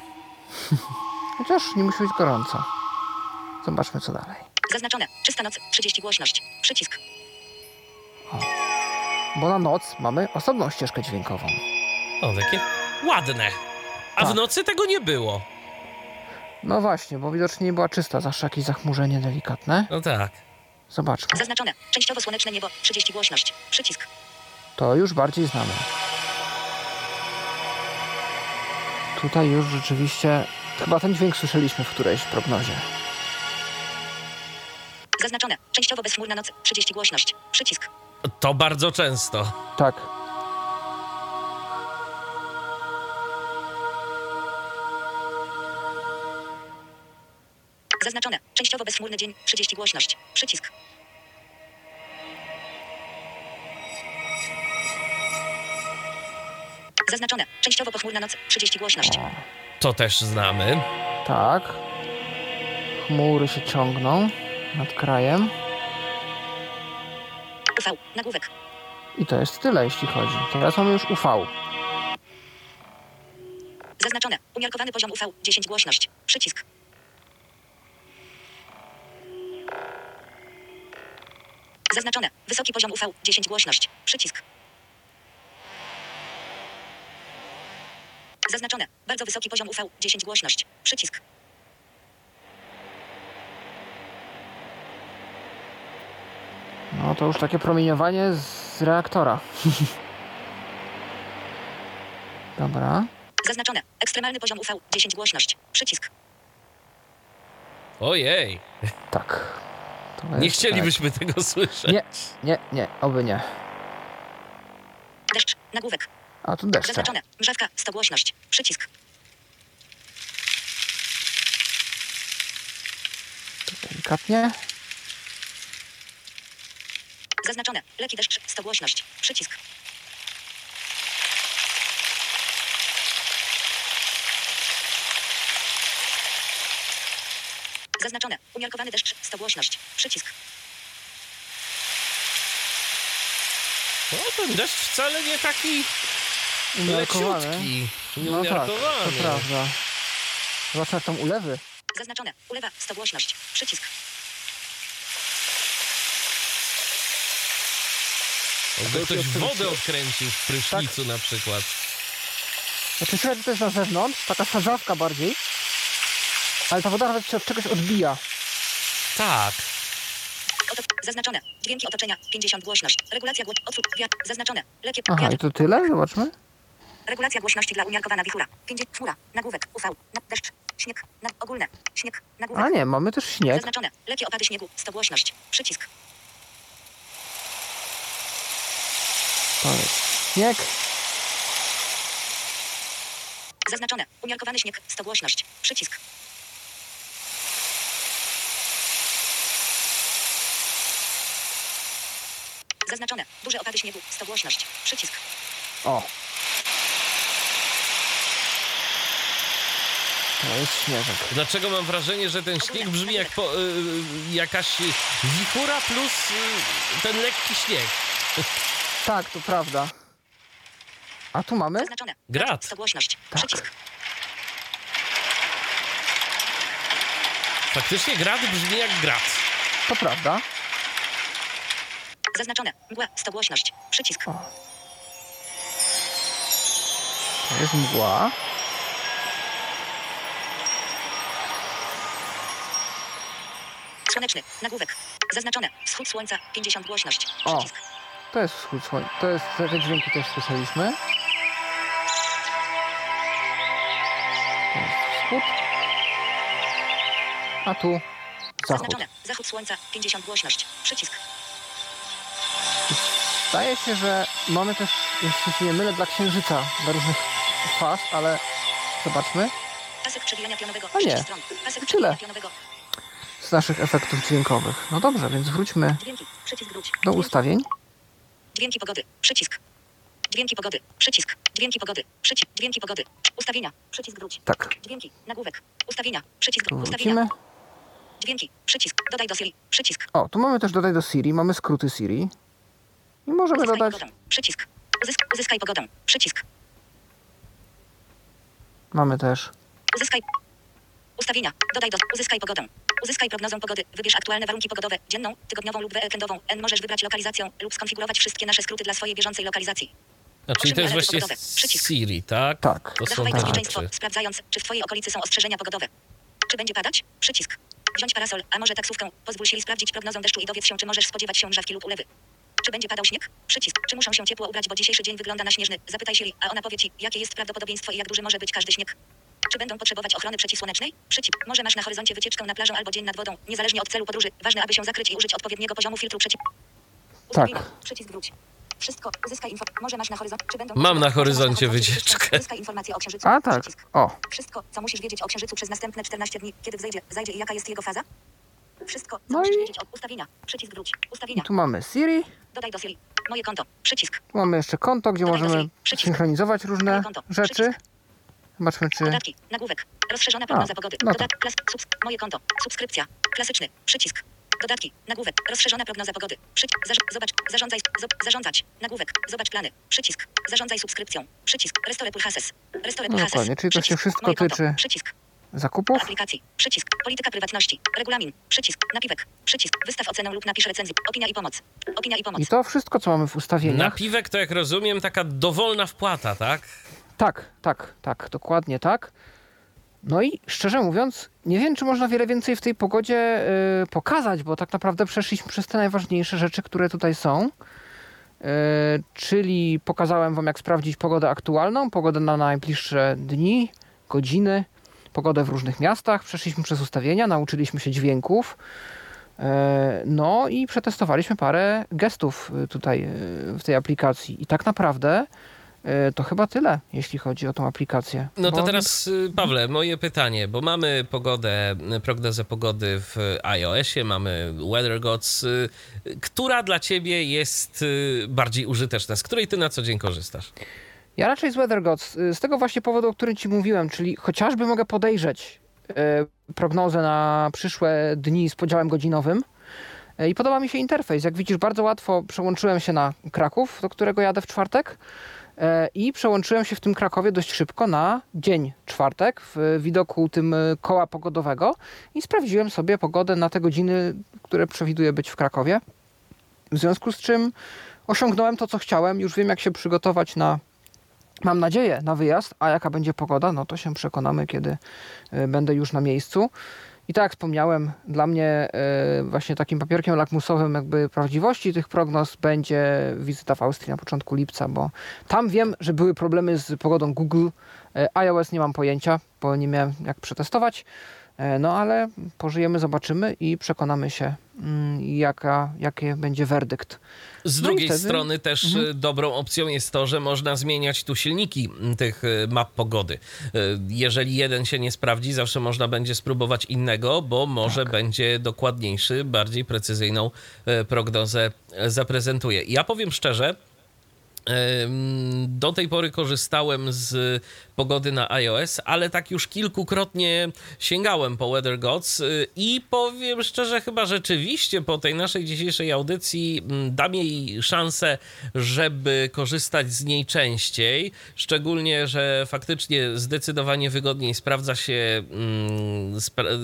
[laughs] Chociaż nie musi być gorąco. Zobaczmy, co dalej. Zaznaczone. Czysta noc. 30 głośność. Przycisk. Bo na noc mamy osobną ścieżkę dźwiękową. O, takie ładne. A w Tak. nocy tego nie było. No właśnie, bo widocznie nie była czysta, zawsze jakieś zachmurzenie delikatne. No tak. Zobaczmy. Zaznaczone. Częściowo słoneczne niebo. 30 głośność. Przycisk. To już bardziej znamy. Tutaj już rzeczywiście chyba ten dźwięk słyszeliśmy w którejś prognozie. Zaznaczone. Częściowo bezchmurna noc. 30 głośność. Przycisk. To bardzo często. Tak. Zaznaczone. Częściowo bezchmurny dzień. 30 głośność. Przycisk. Zaznaczone. Częściowo pochmurna noc. 30 głośność. To też znamy. Tak. Chmury się ciągną nad krajem. UV. Nagłówek. I to jest tyle, jeśli chodzi. Teraz mamy już UV. Zaznaczone. Umiarkowany poziom UV. 10 głośność. Przycisk. Zaznaczone. Wysoki poziom UV. 10 głośność. Przycisk. Zaznaczone. Bardzo wysoki poziom UV. 10 głośność. Przycisk. No to już takie promieniowanie z reaktora. [laughs] Dobra. Zaznaczone. Ekstremalny poziom UV. 10 głośność. Przycisk. Ojej. Tak. To Nie jest chcielibyśmy tego słyszeć. Tak. Nie, nie, nie, oby nie. Deszcz. Nagłówek. A tu deszcze. Zaznaczone. Mrzawka. 100 głośność. Przycisk. Delikatnie. Zaznaczone. Leki deszcz. 100 głośność. Przycisk. Zaznaczone. Umiarkowany deszcz. 100 głośność. Przycisk. No ten deszcz wcale nie taki Umiarkowany. leciutki. No tak, to prawda. Zwłaszcza tam ulewy. Zaznaczone. Ulewa. 100 głośność. Przycisk. Jakby ktoś wodę odkręcił w prysznicu Tak. na przykład. Znaczy słychać, że to jest na zewnątrz, taka sadzawka bardziej. Ale ta woda nawet się od czegoś odbija. Tak. Oto. Zaznaczone. Dźwięki otoczenia. 50 głośność. Regulacja głośności. Odsłuch. Wiatr. Zaznaczone. Lekie. Aha, Wiatr. i to tyle? Zobaczmy. Regulacja głośności dla umiarkowana wichura. 50. Chmura. Nagłówek. UV. Na, deszcz. Śnieg. Na, ogólne. Śnieg. Nagłówek. A nie, mamy też śnieg. Zaznaczone. Lekkie opady śniegu. 100 głośność. Przycisk. To jest śnieg. Zaznaczone. Umiarkowany śnieg. 100 głośność. Przycisk. Zaznaczone. Duże opady śniegu. 100 głośność. Przycisk. O. To jest śnieżek. Dlaczego mam wrażenie, że ten śnieg brzmi jak po, y, jakaś wichura plus y, ten lekki śnieg. Tak, to prawda. A tu mamy? Zaznaczone. Grad. 100 głośność. Tak. Przycisk. Faktycznie grad brzmi jak grad. To prawda. Zaznaczone. Mgła. 100 głośność. Przycisk. O. To jest mgła. Słoneczny. Nagłówek. Zaznaczone. Wschód słońca. 50 głośność. O. Przycisk. To jest wschód słońca. To jest, te dźwięki też słyszeliśmy. To jest wschód. A tu zachód. Zaznaczone. Zachód słońca. 50 głośność. Przycisk. Zdaje się, że mamy też, jeśli się nie mylę, dla księżyca, dla różnych faz, ale zobaczmy. Pasek przewijania pionowego. A nie. 30 stron. Pasek Tyle. pionowego. Z naszych efektów dźwiękowych. No dobrze, więc wróćmy Dźwięki. Przycisk wróć. do Dźwięki. ustawień. Dźwięki pogody. Przycisk. Dźwięki pogody. Przycisk. Dźwięki pogody. Przycisk. Dźwięki pogody. Ustawienia. Przycisk wróć. Tak. Dźwięki. Nagłówek. Ustawienia. Przycisk. Tu Ustawienia. Dźwięki. Przycisk. Dodaj do Siri. Przycisk. O, tu mamy też dodaj do Siri, mamy skróty Siri. I możemy Uzyskaj dodać, pogodę. Przycisk. Uzysk, uzyskaj pogodę. Przycisk. mamy też Uzyskaj. Ustawienia. Dodaj do. Uzyskaj pogodę. Uzyskaj prognozę pogody. Wybierz aktualne warunki pogodowe. Dzienną, tygodniową lub weekendową. N możesz wybrać lokalizację lub skonfigurować wszystkie nasze skróty dla swojej bieżącej lokalizacji. Czyli to jest pogodowe. Przycisk. Siri, tak? Tak. To są Zachowaj te bezpieczeństwo, rzeczy. sprawdzając, czy w Twojej okolicy są ostrzeżenia pogodowe. Czy będzie padać? Przycisk. Wziąć parasol, a może taksówkę. Pozwól Siri sprawdzić prognozę deszczu i dowiedz się, czy możesz spodziewać się mrzawki lub ulewy. Czy będzie padał śnieg? Przycisk. Czy muszę się ciepło ubrać, bo dzisiejszy dzień wygląda na śnieżny? Zapytaj Siri, a ona powie Ci, jakie jest prawdopodobieństwo i jak duży może być każdy śnieg. Czy będą potrzebować ochrony przeciwsłonecznej? Przycisk. Może masz na horyzoncie wycieczkę na plażę albo dzień nad wodą, niezależnie od celu podróży. Ważne, aby się zakryć i użyć odpowiedniego poziomu filtru przeciw... Ustawienia. Przycisk wróć. Wszystko. Uzyskaj info. Może masz na horyzoncie. Czy będą Mam na horyzoncie wycieczkę. Uzyskaj informacje o księżycu. A tak. Przycisk. O, Wszystko, co musisz wiedzieć o księżycu przez następne 14 dni, kiedy wzejdzie, zajdzie i jaka jest jego faza? Wszystko, co No musisz i- wiedzieć o ustawienia. Przycisk wróć. i Ustawienia. tu mamy Siri, Dodaj do Siri. Moje konto. Przycisk. tu mamy jeszcze konto, gdzie Dodaj do możemy synchronizować różne rzeczy. Przycisk. Zobaczmy, czy... Dodatki. Nagłówek. Rozszerzona prognoza A, pogody. no to. Dodatki. Klas, subs, moje konto. Subskrypcja. Klasyczny. Przycisk. Dodatki. Nagłówek. Rozszerzona prognoza pogody. Przycisk. Zobacz. Zarządzaj. Zob, zarządzać. Nagłówek. Zobacz plany. Przycisk. Zarządzaj subskrypcją. Przycisk. Restore Pulhases. Restore No Pulhases. dokładnie, czyli to się Przycisk. wszystko Moje konto. tyczy Przycisk. zakupów. Aplikacji. Przycisk. Polityka prywatności. Regulamin. Przycisk. Napiwek. Przycisk. Wystaw ocenę lub napisz recenzję. Opinia i pomoc. Opinia i pomoc. I to wszystko, co mamy w ustawieniach. Napiwek to jak rozumiem taka dowolna wpłata, tak? Tak, tak, tak, dokładnie tak. No i szczerze mówiąc, nie wiem, czy można wiele więcej w tej pogodzie y, pokazać, bo tak naprawdę przeszliśmy przez te najważniejsze rzeczy, które tutaj są. Y, czyli pokazałem Wam, jak sprawdzić pogodę aktualną, pogodę na najbliższe dni, godziny, pogodę w różnych miastach. Przeszliśmy przez ustawienia, nauczyliśmy się dźwięków. Y, No i przetestowaliśmy parę gestów tutaj w tej aplikacji. I tak naprawdę To chyba tyle, jeśli chodzi o tą aplikację. No to Bo- teraz, y, Pawle, moje pytanie, bo mamy pogodę, y, prognozę pogody w iOSie, mamy Weather Gods. y, Która dla ciebie jest bardziej użyteczna? Z której ty na co dzień korzystasz? Ja raczej z Weather Gods, y, z tego właśnie powodu, o którym ci mówiłem, czyli chociażby mogę podejrzeć e, prognozę na przyszłe dni z podziałem godzinowym. E, I podoba mi się interfejs. Jak widzisz, bardzo łatwo przełączyłem się na Kraków, do którego jadę w czwartek. E, I przełączyłem się w tym Krakowie dość szybko na dzień czwartek w widoku tym e, koła pogodowego i sprawdziłem sobie pogodę na te godziny, które przewiduję być w Krakowie. W związku z czym osiągnąłem to, co chciałem. Już wiem, jak się przygotować na, mam nadzieję, na wyjazd. A jaka będzie pogoda, no to się przekonamy, kiedy e, będę już na miejscu. I tak jak wspomniałem, dla mnie e, właśnie takim papierkiem lakmusowym jakby prawdziwości tych prognoz będzie wizyta w Austrii na początku lipca, bo tam wiem, że były problemy z pogodą Google. E, iOS nie mam pojęcia, bo nie miałem jak przetestować. E, No ale pożyjemy, zobaczymy i przekonamy się, mm, jaka, jaki będzie werdykt. Z No drugiej wtedy- strony też Mhm. y, dobrą opcją jest to, że można zmieniać tu silniki tych y, map pogody. Jeżeli jeden się nie sprawdzi, zawsze można będzie spróbować innego, bo może Tak. będzie dokładniejszy, bardziej precyzyjną prognozę zaprezentuje. Ja powiem szczerze, Do tej pory korzystałem z pogody na iOS, ale tak już kilkukrotnie sięgałem po Weather Gods y, i powiem szczerze, chyba rzeczywiście po tej naszej dzisiejszej audycji mm, dam jej szansę, żeby korzystać z niej częściej. Szczególnie, że faktycznie zdecydowanie wygodniej sprawdza się mm, spra-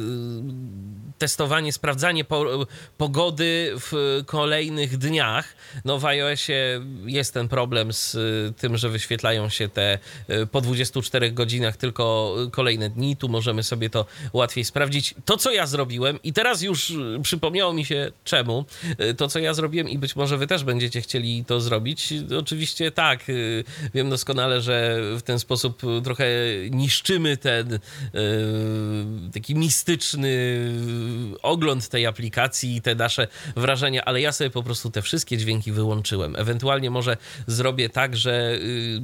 testowanie, sprawdzanie po, pogody w kolejnych dniach. No w iOSie jest ten problem z y, tym, że wyświetlają się te y, po 24 godzinach tylko kolejne dni. Tu możemy sobie to łatwiej sprawdzić. To, co ja zrobiłem i teraz już y, przypomniało mi się czemu, to, co ja zrobiłem i być może wy też będziecie chcieli to zrobić. Oczywiście tak, wiem doskonale, że w ten sposób trochę niszczymy ten taki mistyczny ogląd tej aplikacji i te nasze wrażenia, ale ja sobie po prostu te wszystkie dźwięki wyłączyłem. Ewentualnie może zrobię tak, że y,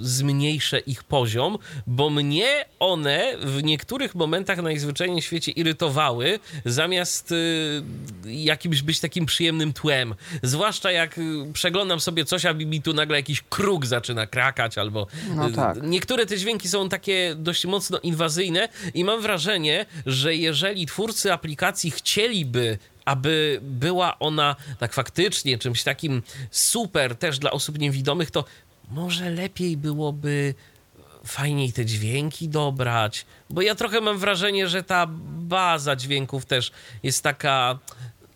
zmniejszę ich poziom, bo mnie one w niektórych momentach najzwyczajniej w świecie irytowały, zamiast y, jakimś być takim przyjemnym tłem. Zwłaszcza jak y, przeglądam sobie coś, a mi tu nagle jakiś kruk zaczyna krakać, albo No tak. niektóre te dźwięki są takie dość mocno inwazyjne i mam wrażenie, że jeżeli twórcy aplikacji chcieliby aby była ona tak faktycznie czymś takim super też dla osób niewidomych, to może lepiej byłoby fajniej te dźwięki dobrać, bo ja trochę mam wrażenie, że ta baza dźwięków też jest taka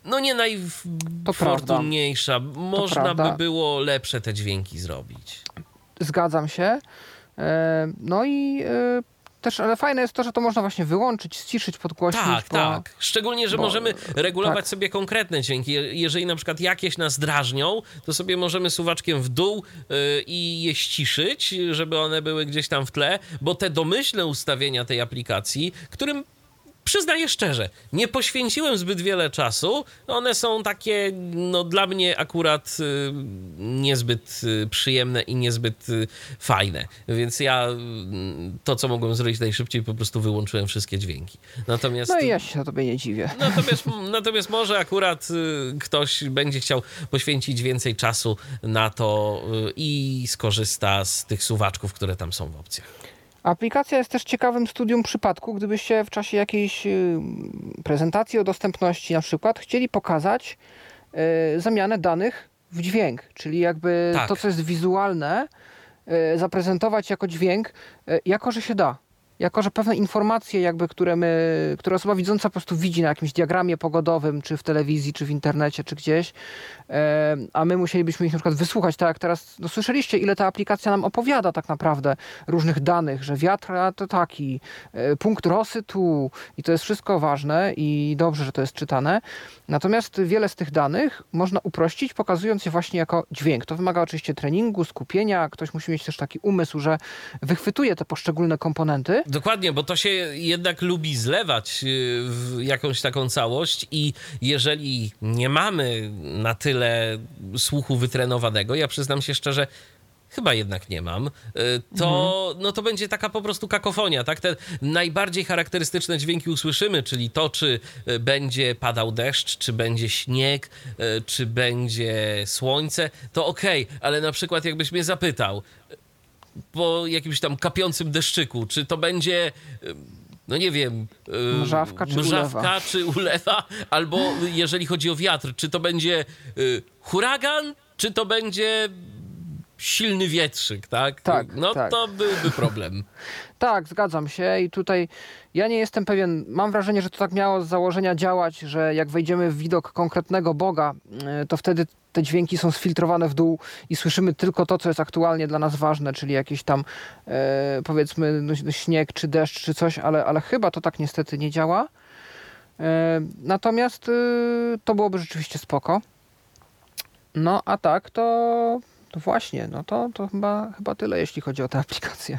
no nie najfortunniejsza. Można by było lepsze te dźwięki zrobić. Zgadzam się. E, No i e, też, ale fajne jest to, że to można właśnie wyłączyć, ściszyć, podgłośnić. Tak, bo... tak. Szczególnie, że bo- możemy regulować tak. sobie konkretne dźwięki. Je- Jeżeli na przykład jakieś nas drażnią, to sobie możemy suwaczkiem w dół y, i je ściszyć, żeby one były gdzieś tam w tle, bo te domyślne ustawienia tej aplikacji, którym przyznaję szczerze, nie poświęciłem zbyt wiele czasu. One są takie, no dla mnie akurat y, niezbyt y, przyjemne i niezbyt y, fajne. Więc ja y, to, co mogłem zrobić najszybciej, po prostu wyłączyłem wszystkie dźwięki. Natomiast... No i ja się tobie nie dziwię. Natomiast, natomiast może akurat y, ktoś będzie chciał poświęcić więcej czasu na to y, i skorzysta z tych suwaczków, które tam są w opcjach. Aplikacja jest też ciekawym studium przypadku, gdybyście w czasie jakiejś y, prezentacji o dostępności na przykład chcieli pokazać y, zamianę danych w dźwięk, czyli jakby Tak. to, co jest wizualne, y, zaprezentować jako dźwięk, jako że się da. Jako, że pewne informacje, jakby, które, my, które osoba widząca po prostu widzi na jakimś diagramie pogodowym, czy w telewizji, czy w internecie, czy gdzieś, a my musielibyśmy ich na przykład wysłuchać, tak jak teraz, no słyszeliście, ile ta aplikacja nam opowiada tak naprawdę różnych danych, że wiatr to taki, e, punkt rosy tu i to jest wszystko ważne i dobrze, że to jest czytane. Natomiast wiele z tych danych można uprościć, pokazując je właśnie jako dźwięk. To wymaga oczywiście treningu, skupienia, ktoś musi mieć też taki umysł, że wychwytuje te poszczególne komponenty. Dokładnie, bo to się jednak lubi zlewać y, w jakąś taką całość i jeżeli nie mamy na tyle słuchu wytrenowanego, ja przyznam się szczerze, chyba jednak nie mam, y, to, no to będzie taka po prostu kakofonia, tak? Te najbardziej charakterystyczne dźwięki usłyszymy, czyli to, czy y, będzie padał deszcz, czy będzie śnieg, czy będzie słońce, to okej, ale na przykład jakbyś mnie zapytał, po jakimś tam kapiącym deszczyku, czy to będzie, no nie wiem, y, Mrzawka czy mrzawka ulewa? czy ulewa, albo jeżeli chodzi o wiatr, czy to będzie y, huragan, czy to będzie silny wietrzyk, tak? Tak, No tak. to byłby problem. [laughs] Tak, zgadzam się i tutaj ja nie jestem pewien, mam wrażenie, że to tak miało z założenia działać, że jak wejdziemy w widok konkretnego Boga, y, to wtedy te dźwięki są sfiltrowane w dół i słyszymy tylko to, co jest aktualnie dla nas ważne, czyli jakiś tam e, powiedzmy no, no, śnieg czy deszcz czy coś, ale, ale chyba to tak niestety nie działa. E, natomiast y, to byłoby rzeczywiście spoko. No a tak to, to właśnie, no to, to chyba, chyba tyle, jeśli chodzi o tę aplikację.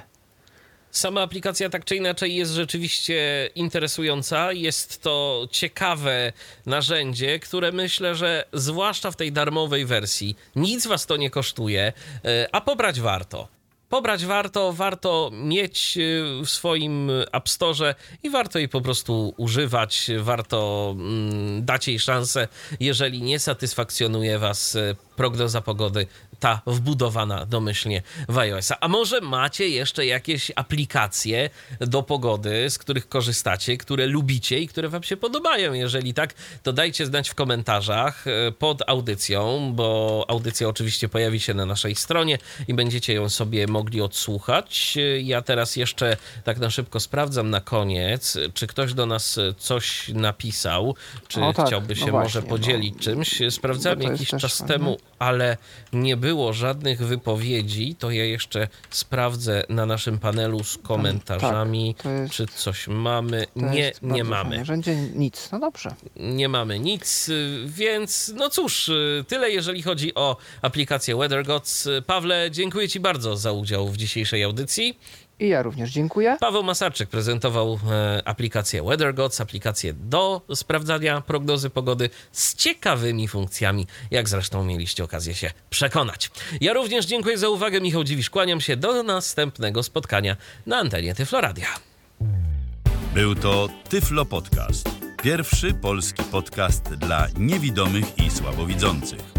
Sama aplikacja tak czy inaczej jest rzeczywiście interesująca. Jest to ciekawe narzędzie, które myślę, że zwłaszcza w tej darmowej wersji nic was to nie kosztuje, e, a pobrać warto. Pobrać warto, warto mieć e, w swoim App Store i warto jej po prostu używać, warto mm, dać jej szansę, jeżeli nie satysfakcjonuje was e, prognoza pogody, ta wbudowana domyślnie w iOS-a. A może macie jeszcze jakieś aplikacje do pogody, z których korzystacie, które lubicie i które wam się podobają? Jeżeli tak, to dajcie znać w komentarzach e, pod audycją, bo audycja oczywiście pojawi się na naszej stronie i będziecie ją sobie mogli odsłuchać. E, Ja teraz jeszcze tak na szybko sprawdzam na koniec, czy ktoś do nas coś napisał, czy O tak, chciałby no się właśnie, może no. podzielić czymś. Sprawdzałem Bo to jest jakiś czas fajne. temu, ale nie było żadnych wypowiedzi, to ja jeszcze sprawdzę na naszym panelu z komentarzami, tak, jest- czy coś mamy. Nie, nie mamy. Narzędzie nic. No dobrze. Nie mamy nic, więc no cóż, tyle jeżeli chodzi o aplikację WeatherGods. Pawle, dziękuję Ci bardzo za udział w dzisiejszej audycji. I ja również dziękuję. Paweł Masarczyk prezentował e, aplikację WeatherGods, aplikację do sprawdzania prognozy pogody z ciekawymi funkcjami, jak zresztą mieliście okazję się przekonać. Ja również dziękuję za uwagę. Michał Dziwisz, kłaniam się do następnego spotkania na antenie Tyfloradia. Był to Tyflo Podcast. Pierwszy polski podcast dla niewidomych i słabowidzących.